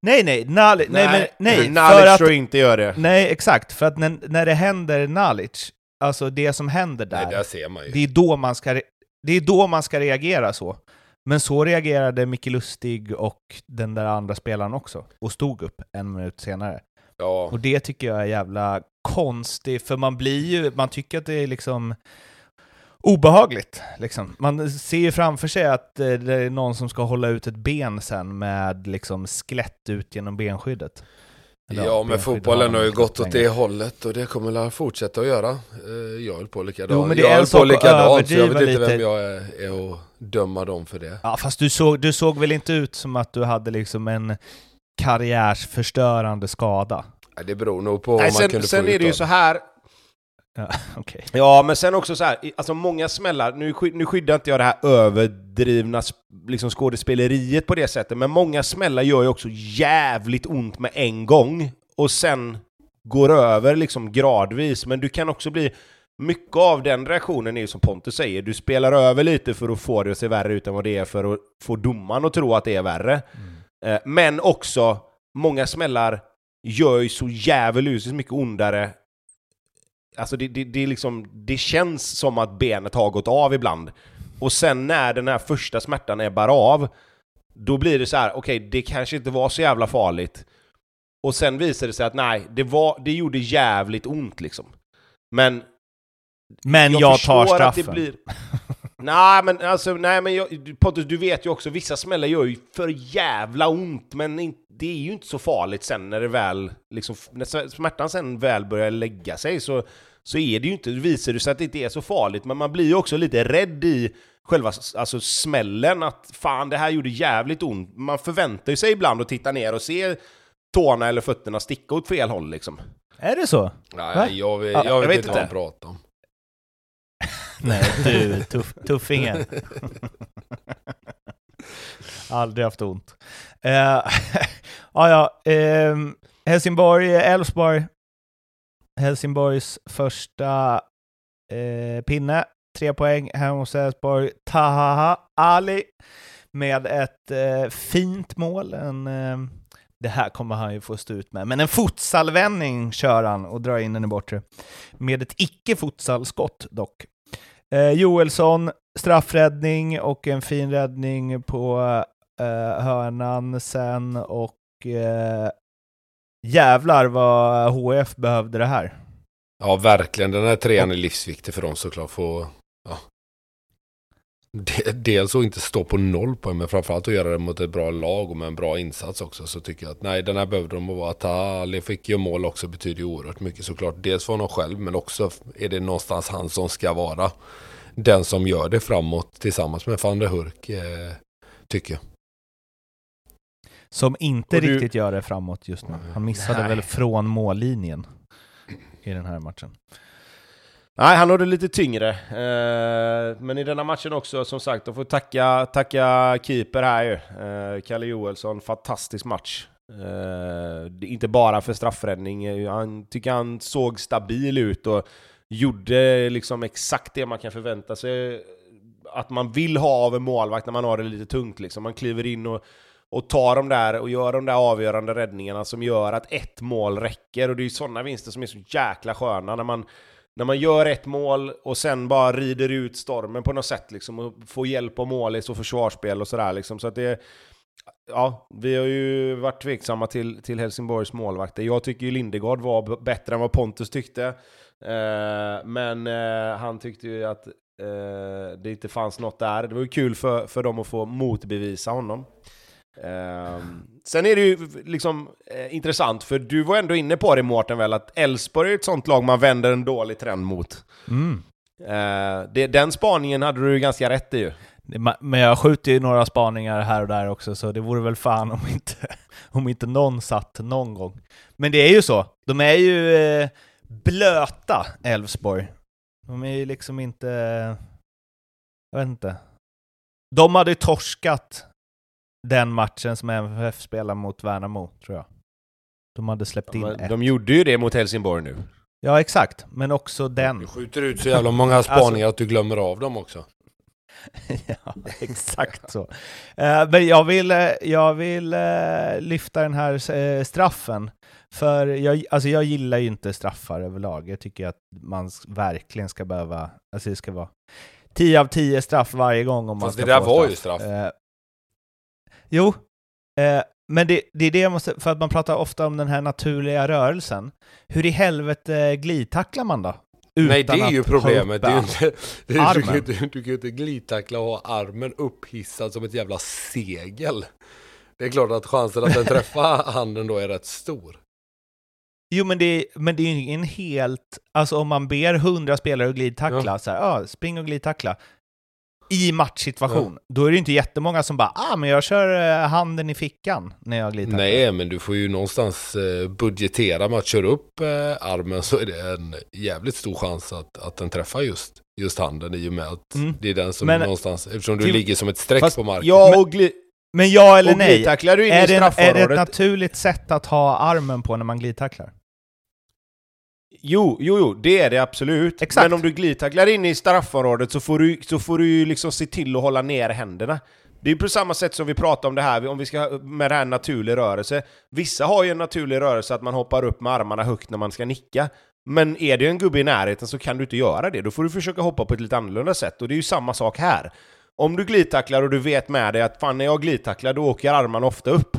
[SPEAKER 3] Nej, nej, Nali, nej, men, nej, för
[SPEAKER 4] Nalic
[SPEAKER 3] att,
[SPEAKER 4] inte gör det.
[SPEAKER 3] nej, exakt, för att när, när det händer Nalic, alltså det som händer där,
[SPEAKER 2] Nej, där ser man ju.
[SPEAKER 3] det är då man ska, det är då man ska reagera så. Men så reagerade Micke Lustig och den där andra spelaren också, och stod upp en minut senare.
[SPEAKER 2] Ja.
[SPEAKER 3] Och det tycker jag är jävla konstigt, för man blir ju, man tycker att det är liksom obehagligt. Liksom. Man ser ju framför sig att eh, det är någon som ska hålla ut ett ben sen med liksom skelett ut genom benskyddet. Eller
[SPEAKER 2] Ja, men fotbollen har ju gått åt det hållet och det kommer väl fortsätta att göra. Eh, Jag höll på likadant.
[SPEAKER 3] Jo, men det är
[SPEAKER 2] jag
[SPEAKER 3] en
[SPEAKER 2] höll
[SPEAKER 3] sak
[SPEAKER 2] på
[SPEAKER 3] att
[SPEAKER 2] likadant, så jag vet
[SPEAKER 3] överdriva
[SPEAKER 2] inte vem
[SPEAKER 3] lite.
[SPEAKER 2] jag är, är att döma dem för det.
[SPEAKER 3] Ja, fast du såg, du såg väl inte ut som att du hade liksom en karriärsförstörande skada?
[SPEAKER 2] Det beror nog på vad
[SPEAKER 4] Nej,
[SPEAKER 2] man
[SPEAKER 4] sen
[SPEAKER 2] kunde
[SPEAKER 4] sen
[SPEAKER 2] få
[SPEAKER 4] är det ju så här,
[SPEAKER 3] Ja, <laughs> okej.
[SPEAKER 4] Ja, men sen också så här, alltså många smällar, nu, nu skyddar inte jag det här överdrivna liksom skådespeleriet på det sättet, men många smällar gör ju också jävligt ont med en gång, och sen går över liksom gradvis, men du kan också bli mycket av den reaktionen är ju som Pontus säger, du spelar över lite för att få det att se värre ut än vad det är för att få domaren att tro att det är värre. Eh, Men också, många smällar gör ju så djävulusiskt mycket ondare Alltså det, det, det, liksom, det känns som att benet har gått av ibland. Och sen när den här första smärtan ebbar av, då blir det så här: okej, det kanske inte var så jävla farligt. Och sen visar det sig att nej, det, var, det gjorde jävligt ont liksom. Men
[SPEAKER 3] Men jag, tar
[SPEAKER 4] förstår att det
[SPEAKER 3] straffen.
[SPEAKER 4] blir... <laughs> nej, men alltså, nej, men jag, Pontus, du vet ju också, vissa smällar gör ju för jävla ont, men det är ju inte så farligt sen när det väl, liksom, när smärtan sen väl börjar lägga sig så, så är det ju inte, visar det sig att det inte är så farligt, men man blir ju också lite rädd i själva alltså, smällen, att fan det här gjorde jävligt ont. Man förväntar ju sig ibland att titta ner och se tårna eller fötterna sticka åt fel håll liksom.
[SPEAKER 3] Är det så?
[SPEAKER 2] Nej,
[SPEAKER 3] Va?
[SPEAKER 2] jag, vet-
[SPEAKER 3] Ja,
[SPEAKER 2] jag,
[SPEAKER 4] jag
[SPEAKER 2] vet inte vad han pratar om. <laughs> <laughs>
[SPEAKER 3] Nej, du tuff, tuffingen. <laughs> Aldrig haft ont. Uh, ja, ja. ehm, Helsingborg, Elfsborg. Helsingborgs första eh, pinne. Tre poäng hemma hos Elfsborg. Taha Ali med ett eh, fint mål. En, eh, det här kommer han ju få stå ut med. Men en futsalvändning kör han och drar in den i bortre. Med ett icke-futsalskott dock. Eh, Joelsson, straffräddning och en fin räddning på eh, hörnan sen och eh, jävlar vad HF behövde det här.
[SPEAKER 2] Ja, verkligen. Den här trean är livsviktig för dem såklart. Få, ja. Dels att inte stå på noll poäng, men framförallt att göra det mot ett bra lag och med en bra insats också. Så tycker jag att nej, den här behövde de vara. Att Ali fick ju mål också betyder ju oerhört mycket såklart. Dels för honom själv, men också är det någonstans han som ska vara den som gör det framåt tillsammans med van der Hurk, eh, tycker jag.
[SPEAKER 3] Som inte
[SPEAKER 4] Och du-
[SPEAKER 3] riktigt gör det framåt just nu. Han missade
[SPEAKER 4] Nej.
[SPEAKER 3] väl från mållinjen i den här matchen.
[SPEAKER 4] Nej, han har det lite tyngre. Eh, men i denna matchen också, som sagt, de får tacka, tacka keeper här ju. Eh, Kalle Joelsson, fantastisk match. Eh, inte bara för straffräddning, han tycker han såg stabil ut och gjorde liksom exakt det man kan förvänta sig att man vill ha av en målvakt när man har det lite tungt. Liksom. Man kliver in och, och tar de där och gör de där avgörande räddningarna som gör att ett mål räcker. Och det är ju sådana vinster som är så jäkla sköna när man när man gör ett mål och sen bara rider ut stormen på något sätt liksom, och får hjälp av målis och försvarsspel och sådär. Liksom. Så att det, ja, vi har ju varit tveksamma till, till Helsingborgs målvakter. Jag tycker ju Lindegård var bättre än vad Pontus tyckte. Eh, men eh, han tyckte ju att eh, det inte fanns något där. Det var ju kul för, för dem att få motbevisa honom. Ehm, sen är det ju liksom eh, intressant, för du var ändå inne på det Mårten väl, att Elfsborg är ett sånt lag man vänder en dålig trend mot.
[SPEAKER 3] Mm.
[SPEAKER 4] Eh, det, den spaningen hade du ganska rätt i ju.
[SPEAKER 3] Men jag skjuter ju några spaningar här och där också, så det vore väl fan om inte, <laughs> om inte någon satt någon gång. Men det är ju så, de är ju eh, blöta, Elfsborg. De är ju liksom inte... Jag vet inte. De hade ju torskat den matchen som MFF spelade mot Värnamo, tror jag. De hade släppt in
[SPEAKER 4] De,
[SPEAKER 3] ett.
[SPEAKER 4] de gjorde ju det mot Helsingborg nu.
[SPEAKER 3] Ja, exakt. Men också
[SPEAKER 2] Du
[SPEAKER 3] den.
[SPEAKER 2] skjuter ut så jävla många spaningar att du glömmer av dem också. <laughs>
[SPEAKER 3] ja, exakt så. Eh, men jag vill, eh, jag vill eh, lyfta den här straffen. För jag, alltså jag gillar ju inte straffar överlag. Jag tycker att man verkligen ska behöva, alltså det ska vara 10 av 10 straff varje gång om man
[SPEAKER 2] Fast
[SPEAKER 3] ska
[SPEAKER 2] det där
[SPEAKER 3] få
[SPEAKER 2] var ju straff.
[SPEAKER 3] Jo, eh, men det, det är det jag måste, för att man pratar ofta om den här naturliga rörelsen. Hur i helvete glidtacklar man då?
[SPEAKER 2] Nej, det
[SPEAKER 3] Utan
[SPEAKER 2] är ju problemet. Det är inte, det är, du, kan inte, du kan ju inte glidtackla och ha armen upphissad som ett jävla segel. Det är klart att chansen att den träffar <laughs> handen då är rätt stor.
[SPEAKER 3] Jo, men det, men det är ju ingen helt... Alltså om man ber hundra spelare att glidtackla, så här, ja, spring och glidtackla. I matchsituation, då är det inte jättemånga som bara ah, men jag kör eh, handen i fickan när jag glidtacklar.
[SPEAKER 2] Nej, men du får ju någonstans eh, budgetera med att köra upp eh, armen så är det en jävligt stor chans att, att den träffar just, just handen i och med att
[SPEAKER 3] Mm.
[SPEAKER 2] det är den som
[SPEAKER 3] Men-
[SPEAKER 2] någonstans, eftersom du
[SPEAKER 3] Till-
[SPEAKER 2] ligger som ett streck
[SPEAKER 4] Fast
[SPEAKER 2] på marken.
[SPEAKER 4] Ja,
[SPEAKER 3] Men-
[SPEAKER 4] och, gli,
[SPEAKER 3] Men ja eller
[SPEAKER 4] och
[SPEAKER 3] nej?
[SPEAKER 4] glidtacklar du in
[SPEAKER 3] Är
[SPEAKER 4] i
[SPEAKER 3] det, är det ett naturligt sätt att ha armen på när man glidtacklar?
[SPEAKER 4] Jo, jo, jo, det är det absolut.
[SPEAKER 3] Exakt.
[SPEAKER 4] Men om du glidtacklar in i straffområdet så får du, så får du ju liksom se till att hålla ner händerna. Det är på samma sätt som vi pratar om det här, om vi ska med det här naturlig rörelse. Vissa har ju en naturlig rörelse att man hoppar upp med armarna högt när man ska nicka. Men är det en gubbe i närheten så kan du inte göra det. Då får du försöka hoppa på ett lite annorlunda sätt. Och det är ju samma sak här. Om du glidtacklar och du vet med dig att fan när jag glidtacklar då åker armarna ofta upp.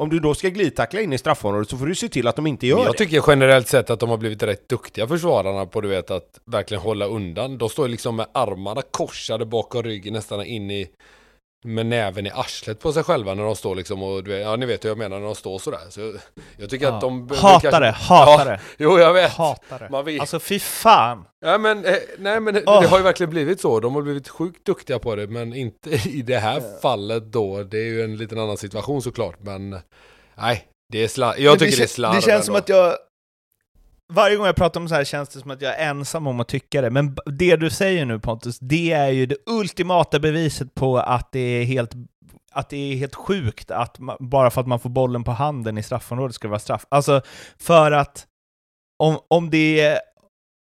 [SPEAKER 4] Om du då ska glidtackla in i straffområdet så får du se till att de inte gör
[SPEAKER 2] Men jag
[SPEAKER 4] det.
[SPEAKER 2] tycker generellt sett att de har blivit rätt duktiga försvararna på du vet att verkligen hålla undan. De står liksom med armarna korsade bakom ryggen nästan in i med näven i arslet på sig själva när de står liksom och ja ni vet hur jag menar när de står sådär. Så jag, jag tycker att de...
[SPEAKER 3] Hatar
[SPEAKER 2] kanske-
[SPEAKER 3] det, hatar
[SPEAKER 2] Ja,
[SPEAKER 3] det.
[SPEAKER 2] Jo jag vet.
[SPEAKER 3] Hatar det.
[SPEAKER 2] Man vet.
[SPEAKER 3] Alltså fy fan!
[SPEAKER 2] Ja, men, eh, nej men
[SPEAKER 3] Åh.
[SPEAKER 2] det har ju verkligen blivit så. De har blivit sjukt duktiga på det men inte <laughs> i det här fallet då. Det är ju en liten annan situation såklart men nej, det är slarv. Jag
[SPEAKER 3] Men
[SPEAKER 2] tycker det, är slarv
[SPEAKER 3] Det känns som
[SPEAKER 2] ändå.
[SPEAKER 3] att jag... Varje gång jag pratar om så här känns det som att jag är ensam om att tycka det. Men det du säger nu Pontus, det är ju det ultimata beviset på att det är helt, att det är helt sjukt att man, bara för att man får bollen på handen i straffområdet ska det vara straff. Alltså, för att om, om det är...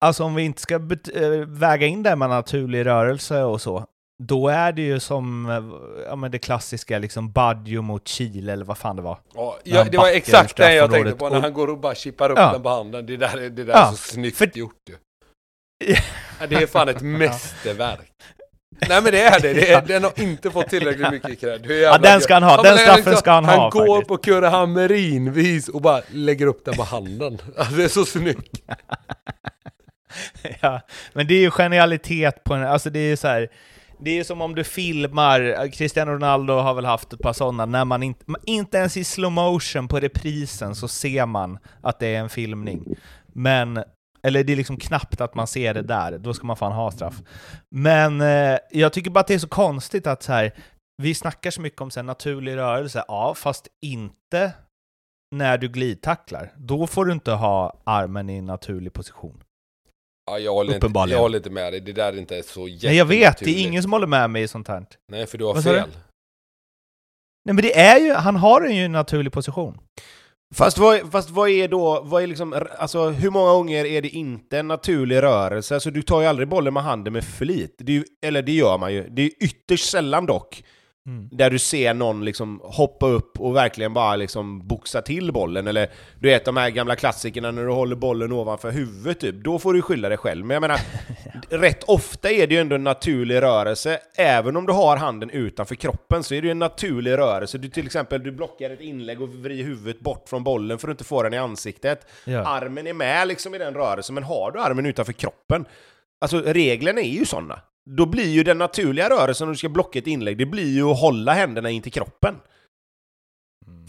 [SPEAKER 3] Alltså om vi inte ska eh, väga in det med naturlig rörelse och så, då är det ju som eh, ja, men det klassiska liksom Baggio mot Chile eller vad fan det var.
[SPEAKER 2] Ja, ja,
[SPEAKER 3] han
[SPEAKER 2] det var exakt det jag tänkte på när han går och bara chippar upp
[SPEAKER 3] Ja.
[SPEAKER 2] den på handen. Det där, är- det där
[SPEAKER 3] Ja,
[SPEAKER 2] är så snyggt
[SPEAKER 3] för-
[SPEAKER 2] gjort ju. <laughs> Ja, det är fan ett mästerverk. Nej men det är det, det är, den har inte fått tillräckligt mycket cred.
[SPEAKER 3] Ja, den ska han ha. Den straffen ska han
[SPEAKER 2] Han
[SPEAKER 3] ha,
[SPEAKER 2] går
[SPEAKER 3] faktiskt.
[SPEAKER 2] på Kurre Hammerin-vis och bara lägger upp den på handen. <laughs> Alltså, det är så snyggt. <laughs>
[SPEAKER 3] ja, men det är ju genialitet på en, alltså det är ju så här. Det är ju som om du filmar, Cristiano Ronaldo har väl haft ett par sådana, när man inte, inte ens i slow motion på reprisen så ser man att det är en filmning. Men, eller det är liksom knappt att man ser det där, då ska man fan ha straff. Men eh, jag tycker bara att det är så konstigt att så här, vi snackar så mycket om så här, naturlig rörelse, ja, fast inte när du glidtacklar. Då får du inte ha armen i en naturlig position.
[SPEAKER 2] Ja, jag, håller inte, jag håller inte med dig, det där är inte så
[SPEAKER 3] Nej, jag vet, det är
[SPEAKER 2] jättenaturligt.
[SPEAKER 3] ingen som håller med mig i sånt här.
[SPEAKER 2] Nej för du har
[SPEAKER 3] Vad
[SPEAKER 2] fel.
[SPEAKER 3] Nej men det är ju, han har ju en naturlig position.
[SPEAKER 4] Fast vad, fast vad är då, vad är liksom, alltså hur många gånger är det inte en naturlig rörelse? Alltså du tar ju aldrig bollen med handen med flit. Det är ju, eller det gör man ju. Det är ytterst sällan dock. Där du ser någon liksom hoppa upp och verkligen bara liksom boxa till bollen. Eller du vet de här gamla klassikerna när du håller bollen ovanför huvudet typ. Då får du skylla dig själv. Men jag menar, <laughs> rätt ofta är det ju ändå en naturlig rörelse. Även om du har handen utanför kroppen så är det ju en naturlig rörelse. Du till exempel du blockar ett inlägg och vrider huvudet bort från bollen för att inte få den i ansiktet.
[SPEAKER 3] Ja.
[SPEAKER 4] Armen är med liksom i den rörelsen, men har du armen utanför kroppen, alltså reglerna är ju sådana. Då blir ju den naturliga rörelsen om du ska blocka ett inlägg, det blir ju att hålla händerna in till kroppen.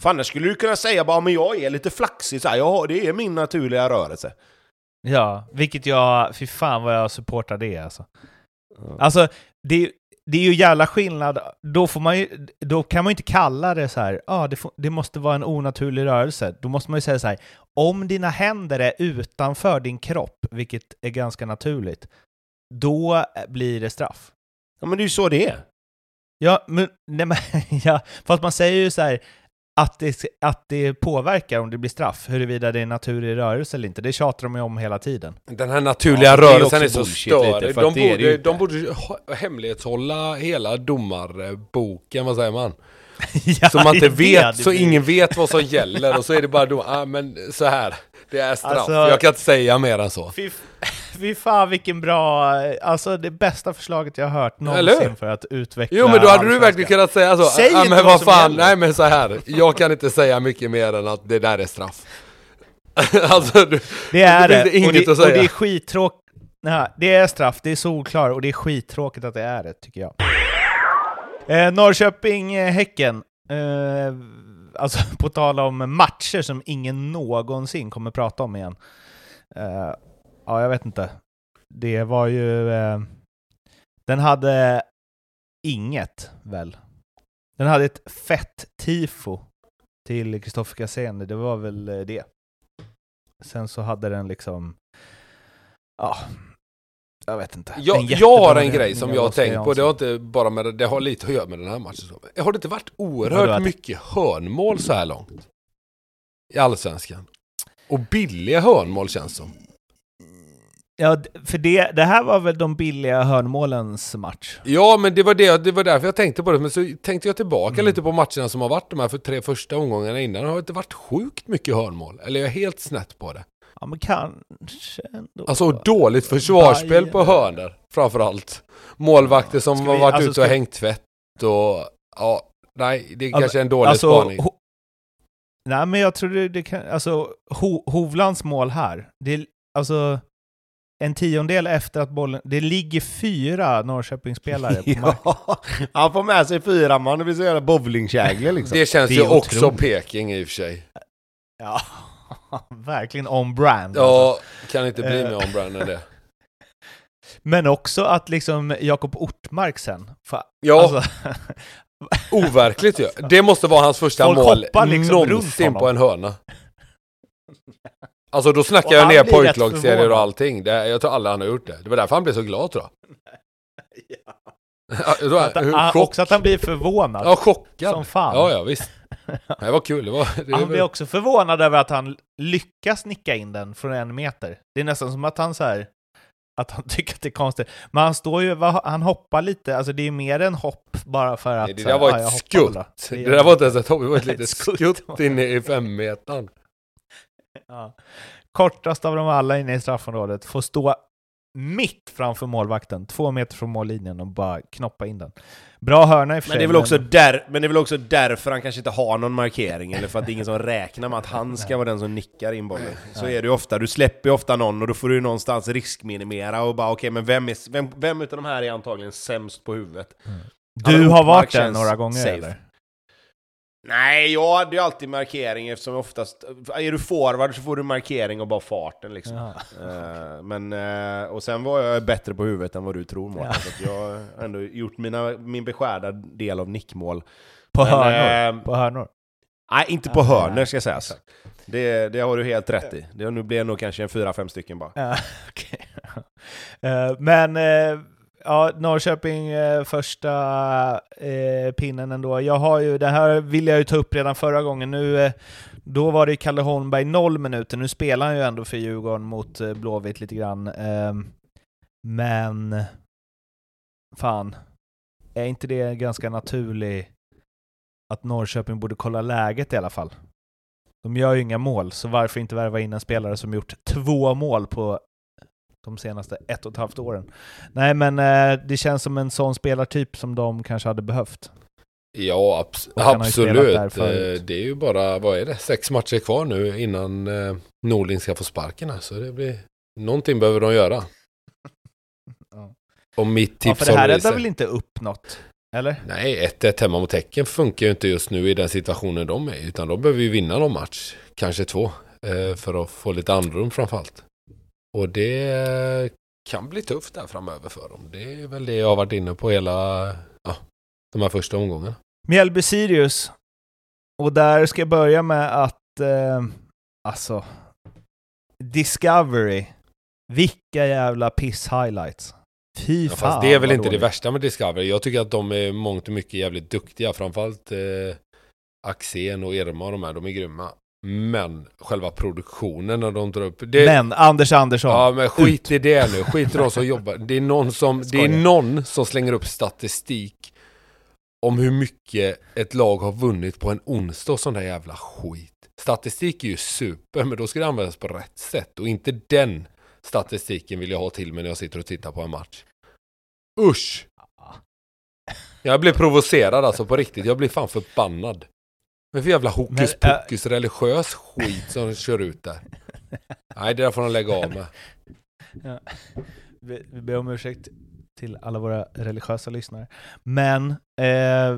[SPEAKER 4] För annars skulle du kunna säga bara men jag är lite flaxig så här, har, det är min naturliga rörelse.
[SPEAKER 3] Ja, vilket jag, fy fan vad jag supportar det alltså. Alltså, det, det är ju jävla skillnad, då, får man ju, då kan man ju inte kalla det så här, ja ah, det, får- det måste vara en onaturlig rörelse. Då måste man ju säga så här, om dina händer är utanför din kropp, vilket är ganska naturligt, då blir det straff.
[SPEAKER 4] Ja men det är ju så det är.
[SPEAKER 3] Ja, men, nej, men <laughs> ja, fast man säger ju så här att det, att det påverkar om det blir straff, huruvida det är naturlig rörelse eller inte. Det tjatar de ju om hela tiden.
[SPEAKER 2] Den här naturliga
[SPEAKER 4] Ja, det är
[SPEAKER 2] rörelsen är,
[SPEAKER 4] också
[SPEAKER 2] så
[SPEAKER 4] för
[SPEAKER 2] De
[SPEAKER 4] det är det
[SPEAKER 2] borde, de borde hemlighetshålla hela domarboken, vad säger man? <laughs>
[SPEAKER 3] ja,
[SPEAKER 2] Så man inte vet,
[SPEAKER 3] det
[SPEAKER 2] så
[SPEAKER 3] blir-
[SPEAKER 2] ingen vet vad som gäller och så är det bara då, <laughs> ah, men så här, det är straff.
[SPEAKER 3] Alltså-
[SPEAKER 2] jag kan inte säga mer än så.
[SPEAKER 3] Fy, <laughs> fy fan vilken bra, alltså det bästa förslaget jag har hört någonsin för att utveckla
[SPEAKER 2] Jo men då hade du verkligen kunnat säga så,
[SPEAKER 3] Säg
[SPEAKER 2] ah, men
[SPEAKER 3] vad
[SPEAKER 2] fan,
[SPEAKER 3] gäller."
[SPEAKER 2] nej men så här, jag kan inte säga mycket mer än att det där är straff. <laughs> alltså, du,
[SPEAKER 3] Det är
[SPEAKER 2] det
[SPEAKER 3] det,
[SPEAKER 2] finns
[SPEAKER 3] och,
[SPEAKER 2] inget
[SPEAKER 3] det
[SPEAKER 2] att säga.
[SPEAKER 3] och det är skittråkigt. Det är straff, det är solklart och det är skittråkigt att det är det, tycker jag. Eh, Norrköping-Häcken. Eh, alltså <laughs> på tal om matcher som ingen någonsin kommer prata om igen. Uh, ja, jag vet inte. Det var ju... Uh, den hade inget, väl? Den hade ett fett tifo till Kristoffer Cassini, det var väl eh, det. Sen så hade den liksom... Ja, jag vet inte.
[SPEAKER 2] jag,
[SPEAKER 3] En
[SPEAKER 2] jag har en grej som jag har tänkt på, det har inte bara med det, har lite att göra med den här matchen. Har det inte varit oerhört
[SPEAKER 3] att-
[SPEAKER 2] mycket hörnmål så här långt? I Allsvenskan. Och billiga hörnmål känns som.
[SPEAKER 3] Ja, för det, det här var väl de billiga hörnmålens match?
[SPEAKER 2] Ja, men det var, det, det var därför jag tänkte på det. Men så tänkte jag tillbaka
[SPEAKER 3] Mm.
[SPEAKER 2] lite på matcherna som har varit de här för tre första omgångarna innan. Det har inte varit sjukt mycket hörnmål. Eller jag är helt snett på det.
[SPEAKER 3] Ja, men kanske ändå.
[SPEAKER 2] Alltså dåligt försvarsspel på hörner framförallt. Målvakter som har varit
[SPEAKER 3] alltså,
[SPEAKER 2] ute och
[SPEAKER 3] ska-
[SPEAKER 2] hängt tvätt och... Ja, nej, det
[SPEAKER 3] Ja,
[SPEAKER 2] kanske är en dålig
[SPEAKER 3] alltså,
[SPEAKER 2] spaning.
[SPEAKER 3] ho- Nej, men jag tror det, det kan... Alltså, Ho, Hovlands mål här, det är alltså en tiondel efter att bollen... Det ligger fyra Norrköpingsspelare på <laughs> marken.
[SPEAKER 4] Ja, han får med sig fyra man, det blir så jävla bowlingkägle liksom.
[SPEAKER 2] Det känns
[SPEAKER 3] Det
[SPEAKER 2] ju
[SPEAKER 3] är
[SPEAKER 2] också. Peking i och för sig.
[SPEAKER 3] Ja, <laughs> verkligen on-brand. alltså.
[SPEAKER 2] Ja, kan inte bli
[SPEAKER 3] Eh.
[SPEAKER 2] mer on brand än det. <laughs>
[SPEAKER 3] Men också att liksom Jakob Ortmark sen... Fa,
[SPEAKER 2] Ja,
[SPEAKER 3] alltså, <laughs>
[SPEAKER 2] overkligt ju. Det måste vara hans första
[SPEAKER 3] Folk
[SPEAKER 2] mål
[SPEAKER 3] liksom
[SPEAKER 2] någonsin på en hörna. Alltså då snackar
[SPEAKER 3] Och
[SPEAKER 2] jag ner pojklagserier och allting. Det, jag tror aldrig han har gjort det. Det var därför han blev så glad tror jag. Ja, det var-
[SPEAKER 3] att,
[SPEAKER 2] hur chock-
[SPEAKER 3] också att han blir förvånad.
[SPEAKER 2] Ja, chockad.
[SPEAKER 3] Som fan.
[SPEAKER 2] Ja, ja, visst. <laughs> Det var kul. Det var, det
[SPEAKER 3] han blir också förvånad över att han lyckas nicka in den från en meter. Det är nästan som att han så här att han <laughs> tycker att det är konstigt. Men han står ju, han hoppar lite, alltså det är mer än hopp bara för att...
[SPEAKER 2] Nej, det
[SPEAKER 3] så
[SPEAKER 2] där var
[SPEAKER 3] "Ah, jag
[SPEAKER 2] ett
[SPEAKER 3] hoppar väl då."
[SPEAKER 2] skutt.
[SPEAKER 3] Det
[SPEAKER 2] Det
[SPEAKER 3] är-
[SPEAKER 2] där var inte ens ett hopp, det var ett <laughs> litet
[SPEAKER 3] skutt
[SPEAKER 2] inne i femmetern.
[SPEAKER 3] Ja. Kortast av dem alla inne i straffområdet får stå mitt framför målvakten, två meter från mållinjen och bara knoppa in den. Bra hörna i och för
[SPEAKER 4] Men det, är
[SPEAKER 3] sig,
[SPEAKER 4] väl också där, men det är väl också därför han kanske inte har någon markering, eller för att det är ingen som räknar med att han ska vara den som nickar in bollen. Så är det ju ofta, du släpper ju ofta någon och då får du ju någonstans riskminimera och bara okej, men vem, är, vem, vem utav de här är antagligen sämst på huvudet?
[SPEAKER 3] Du
[SPEAKER 4] Alla
[SPEAKER 3] har varit där några gånger
[SPEAKER 4] safe.
[SPEAKER 3] eller?
[SPEAKER 4] Nej, jag hade ju alltid markering eftersom oftast, är du forward så får du markering och bara farten liksom.
[SPEAKER 3] Ja.
[SPEAKER 4] Eh, men, eh, och sen var jag bättre på huvudet än vad du tror Mårten,
[SPEAKER 3] Ja.
[SPEAKER 4] så jag har ändå gjort mina, min beskärda del av nickmål.
[SPEAKER 3] På
[SPEAKER 4] Men,
[SPEAKER 3] hörnor?
[SPEAKER 4] eh,
[SPEAKER 3] på hörnor?
[SPEAKER 4] Nej, inte på
[SPEAKER 3] Ja,
[SPEAKER 4] hörnor ska sägas. Det, det har du helt rätt i. Det, nu blir det nog kanske en fyra, fem stycken bara.
[SPEAKER 3] Ja. <laughs> Eh, Men ja, Norrköping eh, första eh, pinnen ändå. Jag har ju, det här ville jag ju ta upp redan förra gången. Nu, eh, då var det Kalle Holmberg noll minuter. Nu spelar han ju ändå för Djurgården mot eh, Blåvitt lite grann. Eh, men fan, är inte det ganska naturligt att Norrköping borde kolla läget i alla fall? De gör ju inga mål, så varför inte värva in en spelare som gjort två mål på de senaste ett och ett halvt åren? Nej, men eh, det känns som en sån spelartyp som de kanske hade behövt.
[SPEAKER 2] Ja, abs- absolut. Eh, Det är ju bara, vad är det, sex matcher kvar nu innan eh, Norling ska få sparken här. Så det blir, någonting behöver de göra. <laughs>
[SPEAKER 3] Ja.
[SPEAKER 2] Och mitt
[SPEAKER 3] Ja,
[SPEAKER 2] tips
[SPEAKER 3] för det här räddar väl inte upp något? Eller?
[SPEAKER 2] Nej, 1-1 hemma mot Häcken funkar ju inte just nu i den situationen de är Utan de behöver ju vinna någon match, kanske två, för att få lite andrum framförallt. Och det kan bli tufft där framöver för dem. Det är väl det jag har varit inne på hela ja, de här första omgångarna.
[SPEAKER 3] Mjällby Sirius. Och där ska jag börja med att, eh, alltså, Discovery. Vilka jävla piss-highlights. Fy
[SPEAKER 2] Ja,
[SPEAKER 3] fan
[SPEAKER 2] det är väl inte det
[SPEAKER 3] dåligt.
[SPEAKER 2] värsta med Discovery. Jag tycker att de är mångt och mycket jävligt duktiga. Framförallt eh, Axén och Irma och de här, de är grymma. Men själva produktionen när de drar upp... Det,
[SPEAKER 3] Men Anders Andersson.
[SPEAKER 2] Ja men skit i det nu, skit i de som jobbar. Det är någon som, det är någon som slänger upp statistik om hur mycket ett lag har vunnit på en onsdag och sån där jävla skit. Statistik är ju super, men då ska det användas på rätt sätt och inte den statistiken vill jag ha till mig när jag sitter och tittar på en match. Usch! Jag blir provocerad alltså på riktigt, jag blir fan förbannad. Men för jävla hokus
[SPEAKER 3] Men, äh-
[SPEAKER 2] pokus religiös skit som de kör ut där. Nej, det där får de lägga av med. <laughs>
[SPEAKER 3] Ja. Vi, vi ber om ursäkt till alla våra religiösa lyssnare. Men eh,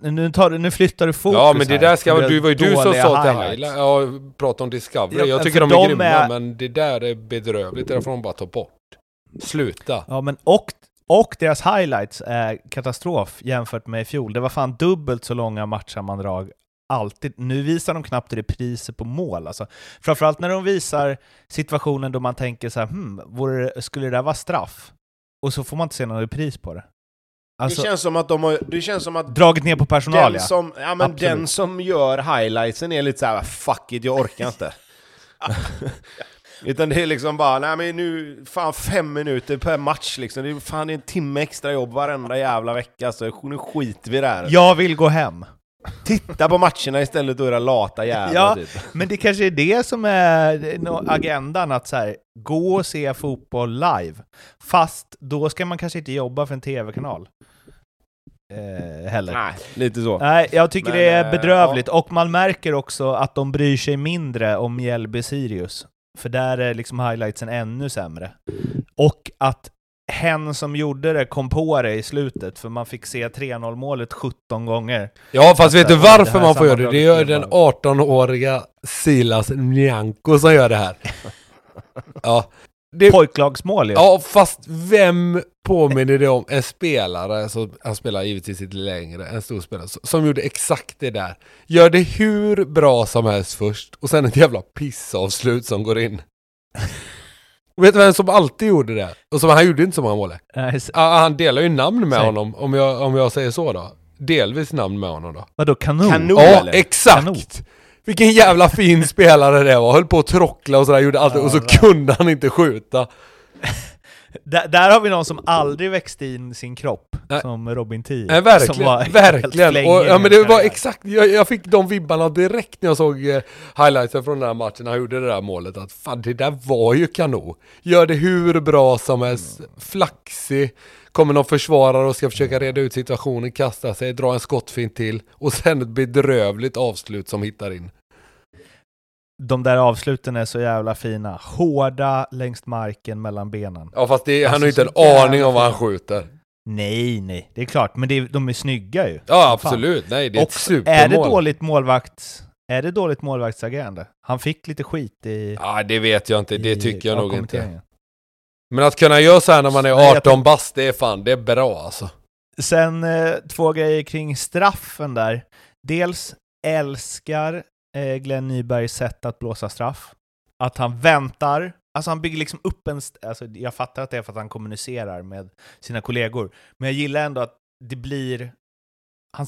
[SPEAKER 3] nu, tar, nu flyttar du fokus
[SPEAKER 2] Ja men det
[SPEAKER 3] här
[SPEAKER 2] där ska vara, du var ju du som sa till. Highlight, ja prata om Discovery.
[SPEAKER 3] Ja,
[SPEAKER 2] jag tycker de är grymma
[SPEAKER 3] är-
[SPEAKER 2] men det där är bedrövligt, det där får de bara ta bort. Sluta.
[SPEAKER 3] Ja, men och, och deras highlights är katastrof jämfört med i fjol. Det var fan dubbelt så långa matchsammandrag alltid. Nu visar de knappt repriser på mål. Alltså. Framförallt när de visar situationen då man tänker så här, hmm, det- skulle det där vara straff? Och så får man inte se någon repris på det. Alltså,
[SPEAKER 4] det känns som att de har, det känns som att
[SPEAKER 3] dragit ner på personal,
[SPEAKER 4] den
[SPEAKER 3] ja.
[SPEAKER 4] som, ja, men
[SPEAKER 3] Absolut.
[SPEAKER 4] den som gör highlightsen är lite så här: fuck it, jag orkar inte. <laughs> <laughs> Utan det är liksom bara, nej men nu, fan fem minuter per match liksom. Det är fan en timme extra jobb varenda jävla vecka, så nu skiter vi där.
[SPEAKER 3] Jag vill gå hem.
[SPEAKER 4] Titta på matcherna istället då era lata jävlar
[SPEAKER 3] Ja.
[SPEAKER 4] typ.
[SPEAKER 3] Men det kanske är det som är agendan, att så här, gå och se fotboll live. Fast då ska man kanske inte jobba för en tv-kanal. eh, heller.
[SPEAKER 4] Nej, lite så.
[SPEAKER 3] Nej, jag tycker
[SPEAKER 4] Men,
[SPEAKER 3] det är
[SPEAKER 4] eh,
[SPEAKER 3] bedrövligt. Och man märker också att de bryr sig mindre om Mjällby Sirius. För där är liksom highlightsen ännu sämre. Och att hen som gjorde det kom på det i slutet, för man fick se 3-0 målet 17 gånger.
[SPEAKER 2] Ja, fast vet du
[SPEAKER 3] det
[SPEAKER 2] varför man får göra det? Det gör den 18-åriga Silas Nyanko som gör det här. <laughs> Ja, det,
[SPEAKER 3] Pojklagsmål ju.
[SPEAKER 2] ja, fast vem påminner det om en spelare, så han spelar givetvis lite längre, en stor spelare, som gjorde exakt det där. Gör det hur bra som helst först, och sen ett jävla pissavslut som går in. <laughs> Vet du vem som alltid gjorde det? Och som han gjorde inte så många mål. Han delar ju namn med
[SPEAKER 3] Säg.
[SPEAKER 2] honom, om jag, om jag säger så då. Delvis namn med honom då.
[SPEAKER 3] Vadå, kanon?
[SPEAKER 4] Kanon.
[SPEAKER 2] Ja,
[SPEAKER 4] eller?
[SPEAKER 2] exakt!
[SPEAKER 3] Kanon.
[SPEAKER 2] Vilken jävla fin spelare det var, höll på att trockla och sådär, gjorde allt, och så kunde han inte skjuta. <laughs>
[SPEAKER 3] Där, där har vi någon som aldrig växte in sin kropp,
[SPEAKER 2] Nej.
[SPEAKER 3] som Robin Tii.
[SPEAKER 2] Nej,
[SPEAKER 3] som
[SPEAKER 2] verkligen, <laughs> verkligen. Och, ja men det var exakt, jag, jag fick de vibbarna direkt när jag såg eh, highlightsen från den här matchen, han gjorde det där målet, att fan det där var ju kanon. Gör det hur bra som helst, flaxig, kommer någon försvarare och ska försöka reda ut situationen, kasta sig, dra en skottfint till, och sen ett bedrövligt avslut som hittar in.
[SPEAKER 3] De där avsluten är så jävla fina. Hårda längs marken mellan benen.
[SPEAKER 2] Ja fast det, han
[SPEAKER 3] Alltså,
[SPEAKER 2] har ju inte en aning om vad han skjuter.
[SPEAKER 3] Nej, nej, det är klart. Men det, de är snygga ju.
[SPEAKER 2] Ja
[SPEAKER 3] Fan.
[SPEAKER 2] absolut, nej det är ett
[SPEAKER 3] Och
[SPEAKER 2] supermål.
[SPEAKER 3] är det dåligt målvakt... Är det dåligt målvaktsagerande? Han fick lite skit i...
[SPEAKER 2] Ja det vet jag inte, det tycker jag nog inte. Men att kunna göra så här när man är
[SPEAKER 3] jag
[SPEAKER 2] 18 bast, det är fan, det är bra alltså.
[SPEAKER 3] Sen eh, två grejer kring straffen där. Dels älskar eh, Glenn Nybergs sätt att blåsa straff. Att han väntar. Alltså han bygger liksom upp en... Alltså jag fattar att det är för att han kommunicerar med sina kollegor. Men jag gillar ändå att det blir... Han,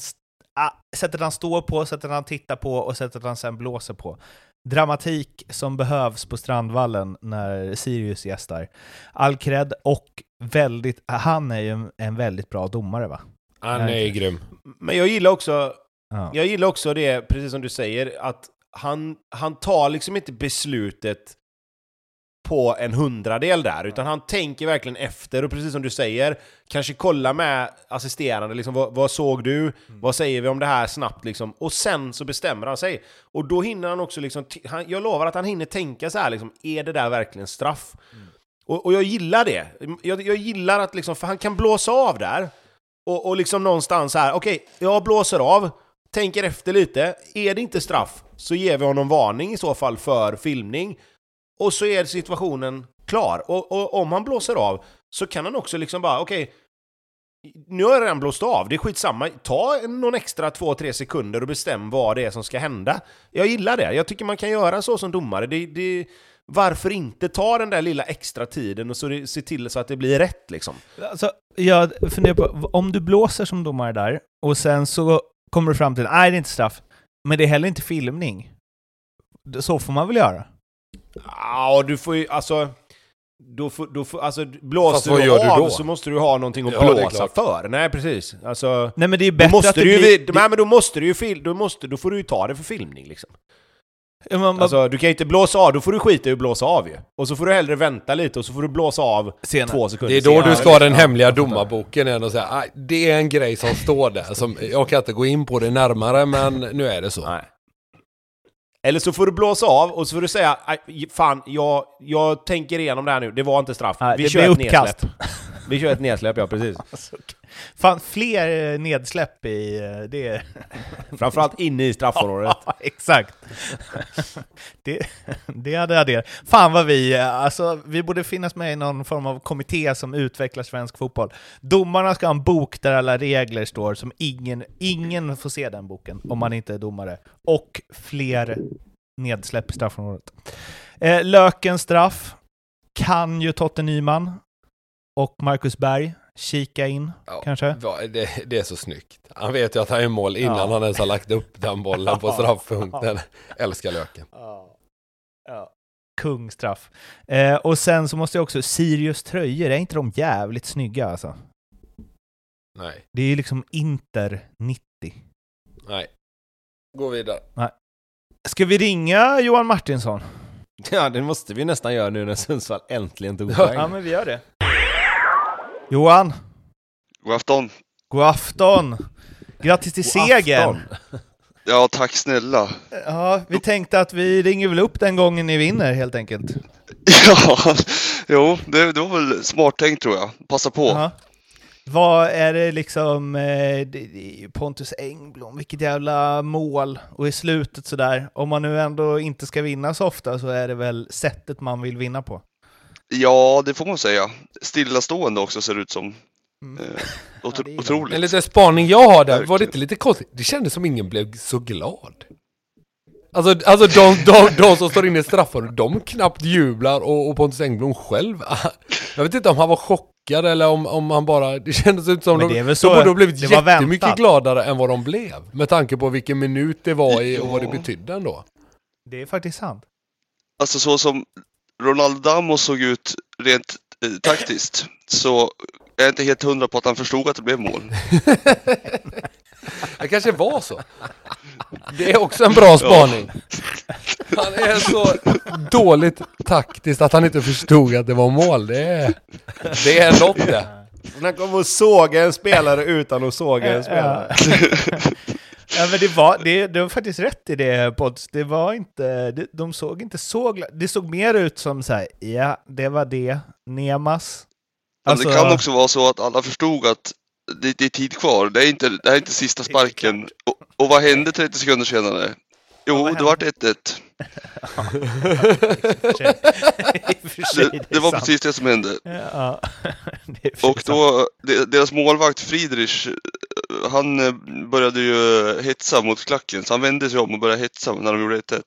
[SPEAKER 3] ah, sättet han står på, sättet han tittar på och sättet han sen blåser på. Dramatik som behövs på Strandvallen när Sirius gästar. All cred och väldigt... Han är ju en, väldigt bra domare va?
[SPEAKER 2] Han är grym.
[SPEAKER 4] Men jag gillar också,
[SPEAKER 3] Ja.
[SPEAKER 4] jag gillar också det, precis som du säger, att han, han tar liksom inte beslutet på en hundradel där, utan han tänker verkligen efter och precis som du säger, kanske kolla med assisterande, liksom, vad, vad såg du? Vad säger vi om det här snabbt liksom? Och sen så bestämmer han sig. Och då hinner han också liksom, han, jag lovar att han hinner tänka så här liksom, är det där verkligen straff? Och, och jag gillar det. Jag, jag gillar att liksom, för han kan blåsa av där, och, och liksom någonstans här, okej, jag blåser av, tänker efter lite, är det inte straff så ger vi honom varning i så fall för filmning, och så är situationen klar. Och, och om han blåser av så kan han också liksom bara, okej, nu har jag redan blåst av, det är skitsamma, ta någon extra 2-3 sekunder och bestäm vad det är som ska hända. Jag gillar det, jag tycker man kan göra så som domare. Det, det, varför inte ta den där lilla extra tiden och så det, se till så att det blir rätt liksom?
[SPEAKER 3] Alltså, jag funderar på, om du blåser som domare där, och sen så kommer du fram till nej det är inte straff, men det är heller inte filmning. Så får man väl göra?
[SPEAKER 4] Ja, du får ju alltså... Då får, då får, alltså, blåser
[SPEAKER 2] vad
[SPEAKER 4] du
[SPEAKER 2] gör du
[SPEAKER 4] av
[SPEAKER 2] då?
[SPEAKER 4] så måste du ha någonting att
[SPEAKER 2] Ja,
[SPEAKER 4] blåsa för. Nej, precis. Alltså,
[SPEAKER 3] Nej men det är
[SPEAKER 4] då
[SPEAKER 3] bättre
[SPEAKER 4] måste
[SPEAKER 3] att det
[SPEAKER 4] du ju,
[SPEAKER 3] blir...
[SPEAKER 4] nej, men då måste du ju fil, då, måste, då får du ju ta det för filmning liksom.
[SPEAKER 3] Ja, man,
[SPEAKER 4] Alltså, du kan ju inte blåsa av, då får du skita i att blåsa av ju. Och så får du hellre vänta lite och så får du blåsa av
[SPEAKER 3] senare.
[SPEAKER 4] två sekunder
[SPEAKER 2] Det är då
[SPEAKER 4] senare.
[SPEAKER 2] du ska ha den hemliga domarboken igen och säga "Aj, det är en grej som står där. Som, jag kan inte gå in på det närmare men nu är det så.
[SPEAKER 4] Nej. Eller så får du blåsa av och så får du säga "Aj, fan, jag, jag tänker igenom det här nu, det var inte straff.
[SPEAKER 3] Nej,
[SPEAKER 4] Vi
[SPEAKER 3] det
[SPEAKER 4] kör ett
[SPEAKER 3] uppkast.
[SPEAKER 4] nedsläpp. Vi kör ett nedsläpp, ja precis. <laughs>
[SPEAKER 3] Fan, fler eh, nedsläpp i eh, det. <laughs>
[SPEAKER 4] Framförallt inne i straffområdet.
[SPEAKER 3] Ja, exakt. Det, det hade adderat. Fan vad vi, eh, alltså vi borde finnas med i någon form av kommitté som utvecklar svensk fotboll. Domarna ska ha en bok där alla regler står, som ingen, ingen får se den boken om man inte är domare. Och fler nedsläpp i straffområdet. Eh, Lökens straff kan ju Totte Nyman och Marcus Berg kika in,
[SPEAKER 2] Ja,
[SPEAKER 3] kanske.
[SPEAKER 2] Det, det är så snyggt. Han vet ju att han är mål innan
[SPEAKER 3] Ja.
[SPEAKER 2] han ens har lagt upp den bollen på <laughs> straffpunkten. Älskar löken.
[SPEAKER 3] Ja. Ja. Kungstraff. Eh, och sen så måste jag också, Sirius tröjor, är inte de jävligt snygga alltså?
[SPEAKER 2] Nej,
[SPEAKER 3] Det är ju liksom Inter 90.
[SPEAKER 2] nej. Gå vidare.
[SPEAKER 3] Ska vi ringa Johan Martinsson?
[SPEAKER 4] Ja, det måste vi nästan göra nu när Sundsvall äntligen tog poäng.
[SPEAKER 3] Ja, men vi gör det. Johan,
[SPEAKER 1] God afton.
[SPEAKER 3] God afton! Grattis till segern! <laughs>
[SPEAKER 1] Ja, tack snälla.
[SPEAKER 3] Ja, vi tänkte att vi ringer väl upp den gången ni vinner helt enkelt. <laughs>
[SPEAKER 1] Ja, jo, det, det var väl smart tänkt tror jag. Passa på.
[SPEAKER 3] Ja. Vad är det liksom, eh, Pontus Engblom, vilket jävla mål! Och i slutet sådär, om man nu ändå inte ska vinna så ofta så är det väl sättet man vill vinna på.
[SPEAKER 1] Ja, det får man säga. Stillastående också ser det ut som.
[SPEAKER 3] Mm.
[SPEAKER 1] Eh, <laughs>
[SPEAKER 3] Ja,
[SPEAKER 1] otro-
[SPEAKER 3] det är-
[SPEAKER 1] otroligt.
[SPEAKER 2] En liten spaning jag har där, var det inte lite konstigt? Det kändes som ingen blev så glad. Alltså, alltså de, de, de som står inne i straffområdet, de knappt jublar och, och Pontus Engblom själv, <laughs> jag vet inte om han var chockad eller om, om han bara, det kändes ut som de, de
[SPEAKER 3] så-
[SPEAKER 2] borde ha blivit jättemycket
[SPEAKER 3] väntat.
[SPEAKER 2] gladare än vad de blev. Med tanke på vilken minut det var i och vad det
[SPEAKER 1] Ja.
[SPEAKER 2] betydde ändå.
[SPEAKER 3] Det är faktiskt sant.
[SPEAKER 1] Alltså så som Ronaldo Damo såg ut rent eh, taktiskt så är jag inte helt hundra på att han förstod att det blev mål. <laughs>
[SPEAKER 2] Det kanske var så. Det är också en bra spaning. <laughs> Han är så dåligt taktiskt att han inte förstod att det var mål. Det är, det är något det.
[SPEAKER 4] Han kommer att såga en spelare utan att såga en spelare.
[SPEAKER 3] ja, <laughs> men det var, det, det var faktiskt rätt i det Pods. Det var inte, det, de såg inte så gla- Det såg mer ut som så här, ja, det var det, Nemas.
[SPEAKER 1] Men
[SPEAKER 3] Alltså-
[SPEAKER 1] det kan också vara så att alla förstod att det, det är tid kvar. Det är inte, det här är inte sista sparken. Och, och vad hände 30 sekunder senare? Jo, det vart 1-1.
[SPEAKER 3] I och för sig,
[SPEAKER 1] Det, det var precis det som hände.
[SPEAKER 3] Ja, <laughs> det
[SPEAKER 1] Och då, de- deras målvakt Friedrich, han eh, började ju hetsa mot klacken, så han vände sig om och började hetsa när de gjorde 1-1.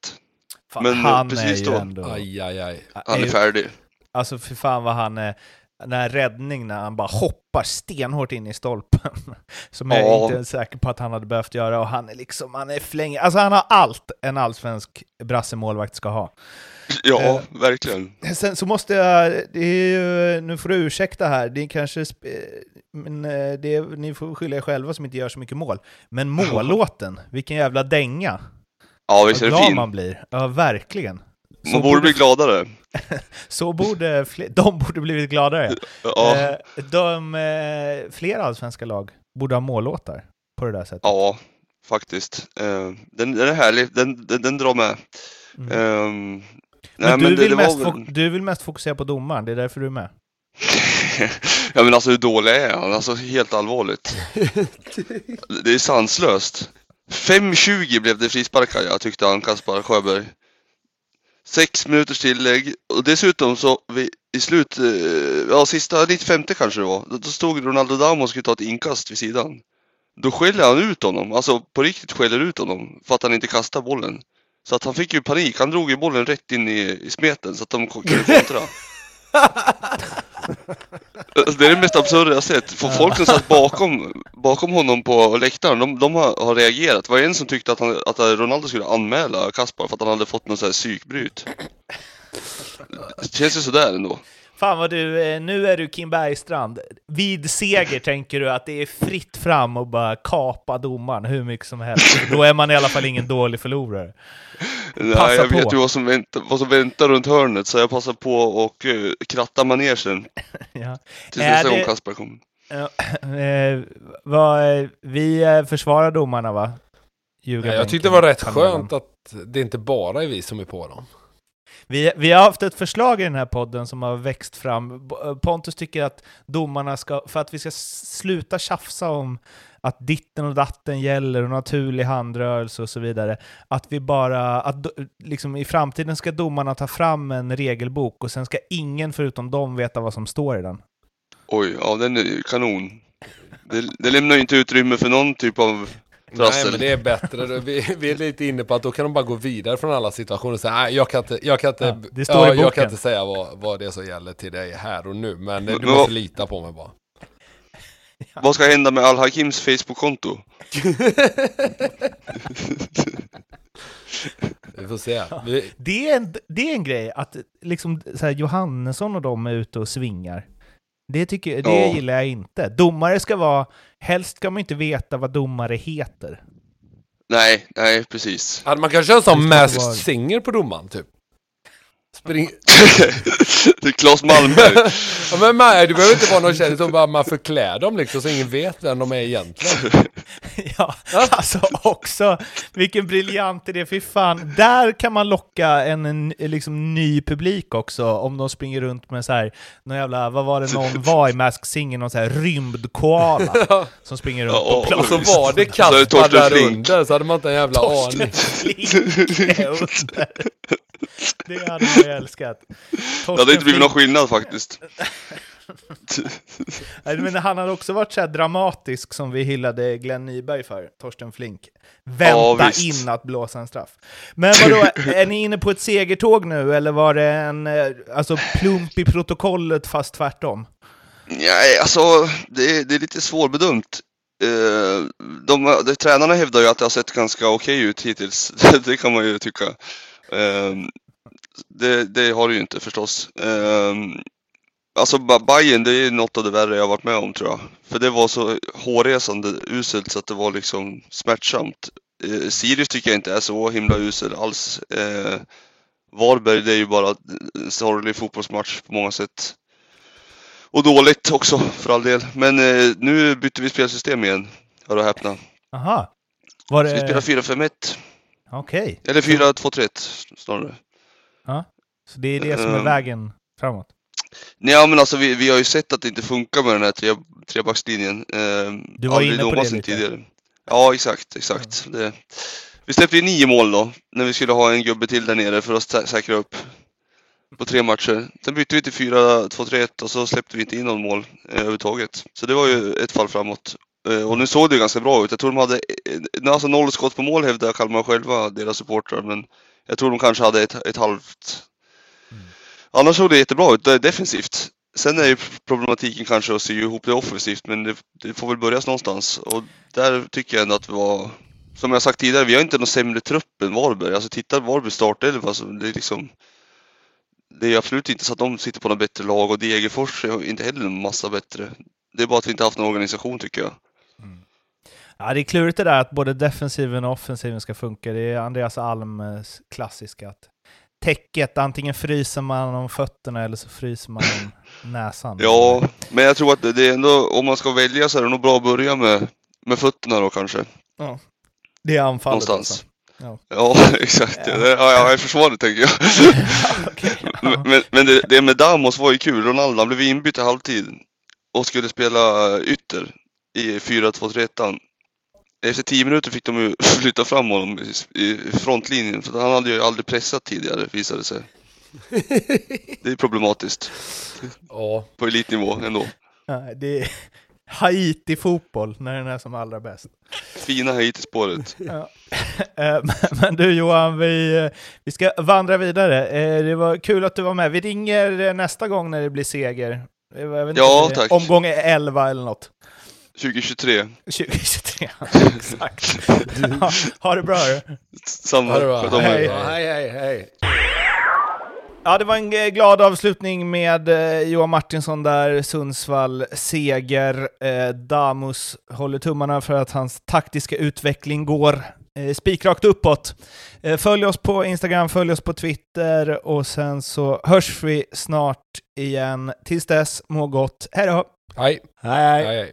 [SPEAKER 3] Fan,
[SPEAKER 1] men,
[SPEAKER 3] han
[SPEAKER 1] precis
[SPEAKER 3] är
[SPEAKER 1] då.
[SPEAKER 3] ändå...
[SPEAKER 2] Aj, aj, aj.
[SPEAKER 1] Han är färdig.
[SPEAKER 3] Alltså för fan vad han är... Den här räddningen när han bara hoppar stenhårt in i stolpen. <laughs> Som jag
[SPEAKER 1] Ja.
[SPEAKER 3] inte är säker på att han hade behövt göra. Och han är liksom, han är fläng... Alltså han har allt en allsvensk brassemålvakt ska ha.
[SPEAKER 1] Ja,
[SPEAKER 3] Eh.
[SPEAKER 1] verkligen.
[SPEAKER 3] Sen så måste jag, det är ju, nu får du ursäkta här, det är kanske, men eh, det ni får skylla er själva som inte gör så mycket mål. Men mållåten, vilken jävla dänga!
[SPEAKER 1] Ja, visst är det fin.
[SPEAKER 3] man blir. Ja, verkligen. Så
[SPEAKER 1] Man borde bli gladare. <laughs>
[SPEAKER 3] Så borde fler, de borde blivit gladare.
[SPEAKER 1] Ja,
[SPEAKER 3] Eh, de, eh, flera allsvenska lag borde ha mållåtar på det där sättet.
[SPEAKER 1] ja faktiskt. Den, den är härlig, den, den, den drar med.
[SPEAKER 3] Mm.
[SPEAKER 1] Ehm,
[SPEAKER 3] men
[SPEAKER 1] nej,
[SPEAKER 3] du,
[SPEAKER 1] men det,
[SPEAKER 3] vill
[SPEAKER 1] det
[SPEAKER 3] mest
[SPEAKER 1] var
[SPEAKER 3] du vill mest fokusera på domaren, det är därför du är med. <laughs>
[SPEAKER 1] ja men alltså hur dålig är han? Alltså helt allvarligt. <laughs> det är sanslöst. 5.20 blev det frisparkar jag tyckte han Kaspar Sjöberg. Sex minuters tillägg och dessutom så vi, i slut, eh, ja sista 95 kanske det var, då, då stod Ronaldo Damo och skulle ta ett inkast vid sidan. Då skäller han ut honom, alltså på riktigt skäller ut honom för att han inte kastar bollen. Så att han fick ju panik, han drog ju bollen rätt in i, i smeten så att de kunde kontra. <laughs> Alltså, det är det mest absurda jag sett. För folk som satt bakom, bakom honom på läktaren, de, de har, har reagerat. Det var en som tyckte att, han, att Ronaldo skulle anmäla Kaspar för att han hade fått något här psykbryt. Det känns ju sådär ändå.
[SPEAKER 3] Fan vad du, eh, nu är du Kim Bergstrand. Vid seger tänker du att det är fritt fram och bara kapa domaren hur mycket som helst. Då är man i alla fall ingen dålig förlorare.
[SPEAKER 1] Nej,
[SPEAKER 3] Passa
[SPEAKER 1] jag vet
[SPEAKER 3] på.
[SPEAKER 1] ju vad som, väntar, vad som väntar runt hörnet så jag passar på och uh, kratta manegen <laughs>
[SPEAKER 3] Ja.
[SPEAKER 1] tills
[SPEAKER 3] Är
[SPEAKER 1] nästa
[SPEAKER 3] det-
[SPEAKER 1] gång Kaspar kommer.
[SPEAKER 3] Vi eh, försvarar domarna va?
[SPEAKER 2] Ja, jag tyckte det var rätt skönt att det inte bara är vi som är på dem.
[SPEAKER 3] Vi, vi har haft ett förslag i den här podden som har växt fram. Eh, Pontus tycker att domarna ska, för att vi ska sluta tjafsa om att ditten och datten gäller och naturlig handrörelse och så vidare, att vi bara, att do- liksom i framtiden ska domarna ta fram en regelbok och sen ska ingen förutom dem veta vad som står i den.
[SPEAKER 1] Oj, ja den är ju kanon. Det, det lämnar ju inte utrymme för någon typ av
[SPEAKER 2] Nej, men det är bättre. Vi, vi är lite inne på att då kan de bara gå vidare från alla situationer och säga nej, jag kan inte, jag kan inte,
[SPEAKER 3] Ja, det står i
[SPEAKER 2] jag
[SPEAKER 3] boken."
[SPEAKER 2] kan inte säga vad, vad det är som gäller till dig här och nu, men du
[SPEAKER 1] Men
[SPEAKER 2] måste
[SPEAKER 1] vad-
[SPEAKER 2] lita på mig bara. <laughs>
[SPEAKER 1] Vad ska hända med Al-Hakims Facebook-konto? <laughs>
[SPEAKER 2] Vi får se. Vi,
[SPEAKER 3] Det är en, det är en grej, att liksom så här, Johannesson och de är ute och svingar. Det, tycker, det
[SPEAKER 1] Ja.
[SPEAKER 3] gillar jag inte. Domare ska vara, helst ska man inte veta vad domare heter.
[SPEAKER 1] Nej, nej precis.
[SPEAKER 2] hade man kanske en sån masked singer på domaren typ? Spring... <laughs>
[SPEAKER 1] det är Claes Malmberg.
[SPEAKER 2] Ja, men nej, det behöver inte vara någon kändis, utan bara man förklär dem liksom så ingen vet vem de är egentligen. <laughs>
[SPEAKER 3] Ja, alltså också, vilken briljant idé, fy fan. Där kan man locka en, en liksom, ny publik också, om de springer runt med så här, någon jävla, vad var det någon var i Mask Singer, någon så här rymdkoala <laughs> som springer runt
[SPEAKER 1] Ja,
[SPEAKER 3] på
[SPEAKER 1] och-
[SPEAKER 2] Och så
[SPEAKER 3] plats.
[SPEAKER 2] var det Kaspar där under, så hade man inte en jävla
[SPEAKER 3] Torsten
[SPEAKER 2] aning.
[SPEAKER 3] Flink. Det hade man ju älskat.
[SPEAKER 1] Det hade inte blivit någon skillnad faktiskt. <laughs>
[SPEAKER 3] Men han hade också varit så här dramatisk som vi hyllade Glenn Nyberg för, Torsten Flink. Vänta
[SPEAKER 1] Ja,
[SPEAKER 3] in att blåsa en straff. Men vadå, <laughs> är ni inne på ett segertåg nu, eller var det en eh, alltså, plump i protokollet fast tvärtom?
[SPEAKER 1] Nej, alltså det är, det är lite svårbedömt. Eh, de, de, tränarna hävdar ju att det har sett ganska okej ut hittills. <laughs> det kan man ju tycka. Eh, det, det har det ju inte förstås. Eh, alltså Ba- Bayern, det är något av det värre jag varit med om tror jag. För det var så hårresande uselt så att det var liksom smärtsamt. Eh, Sirius tycker jag inte är så himla usel alls. Eh, Varberg, det är ju bara en sorglig fotbollsmatch på många sätt. Och dåligt också för all del. Men eh, nu bytte vi spelsystem igen. Hör och häpna.
[SPEAKER 3] Aha. Var
[SPEAKER 1] Så vi
[SPEAKER 3] det...
[SPEAKER 1] spelar 4-5-1.
[SPEAKER 3] Okej.
[SPEAKER 1] Eller 4-2-3-1 snarare.
[SPEAKER 3] Så det är det som är
[SPEAKER 1] Ehm.
[SPEAKER 3] vägen framåt?
[SPEAKER 1] Nej men alltså vi, vi har ju sett att det inte funkar med den här tre, trebackslinjen. Eh,
[SPEAKER 3] Du var
[SPEAKER 1] aldrig
[SPEAKER 3] inne på det lite.
[SPEAKER 1] tidigare. Ja exakt, exakt. Det, vi släppte ju nio mål då, när vi skulle ha en gubbe till där nere för att sä- säkra upp på tre matcher. Sen bytte vi till 4-2-3-1 och så släppte vi inte in någon mål eh, överhuvudtaget. Så det var ju ett fall framåt. Eh, och nu såg det ju ganska bra ut. Jag tror de hade, eh, alltså noll skott på mål hävdar Kalmar själva, deras supportrar. Men jag tror de kanske hade ett, ett halvt. Annars såg det jättebra ut, det defensivt. Sen är ju problematiken kanske att sy ihop det offensivt, men det, det får väl börjas någonstans. Och där tycker jag ändå att vi var, som jag sagt tidigare, vi har inte någon sämre trupp än Varberg. Alltså titta Varberg startelva, alltså, det är liksom det är absolut inte så att de sitter på något bättre lag och Degerfors är inte heller en massa bättre. Det är bara att vi inte haft någon organisation tycker jag.
[SPEAKER 3] Ja, det är klurigt det där att både defensiven och offensiven ska funka. Det är Andreas Alms klassiska att täcket, antingen fryser man om fötterna eller så fryser man om <laughs> näsan.
[SPEAKER 1] Ja, men jag tror att det är ändå, om man ska välja så är det nog bra att börja med, med fötterna då kanske.
[SPEAKER 3] Det är anfallet
[SPEAKER 1] Någonstans.
[SPEAKER 3] alltså. Ja.
[SPEAKER 1] Ja, <laughs> exakt. Ja, ja, jag är försvaret tänker jag. <laughs>
[SPEAKER 3] Ja.
[SPEAKER 1] Men, men, det, det med Damos var ju kul. Ronaldo blev inbytt i halvtid och skulle spela ytter i 4-2-3-1. Efter 10 minuter fick de ju <laughs> flytta fram honom i, frontlinjen för han hade ju aldrig pressat tidigare visade det sig. <laughs> Det är problematiskt
[SPEAKER 2] Ja,
[SPEAKER 1] på elitnivå ändå.
[SPEAKER 3] Det är <laughs> Haiti-fotboll när den är som allra bäst.
[SPEAKER 1] Fina Haiti-spåret.
[SPEAKER 3] Ja. Eh, men- du Johan, vi, eh, vi ska vandra vidare. Eh, Det var kul att du var med. Vi ringer nästa gång när det blir seger. Inte,
[SPEAKER 1] Ja,
[SPEAKER 3] eh,
[SPEAKER 1] tack.
[SPEAKER 3] Omgång 11 eller något.
[SPEAKER 1] 2023.
[SPEAKER 3] 2023. <laughs> Exakt. Ja, ha det bra. hörru.
[SPEAKER 1] Samma.
[SPEAKER 2] ha det bra.
[SPEAKER 1] Om er.
[SPEAKER 3] Hej.
[SPEAKER 2] Ja, hej, hej, hej.
[SPEAKER 3] Ja, det var en eh, glad avslutning med eh, Johan Martinsson där, Sundsvall, seger. Eh, Damus håller tummarna för att hans taktiska utveckling går eh, spikrakt uppåt. Eh, följ oss på Instagram, följ oss på Twitter och sen så hörs vi snart igen. Tills dess, må gott. Hej då!
[SPEAKER 2] Hej,
[SPEAKER 4] Hej, hej.
[SPEAKER 2] hej, hej.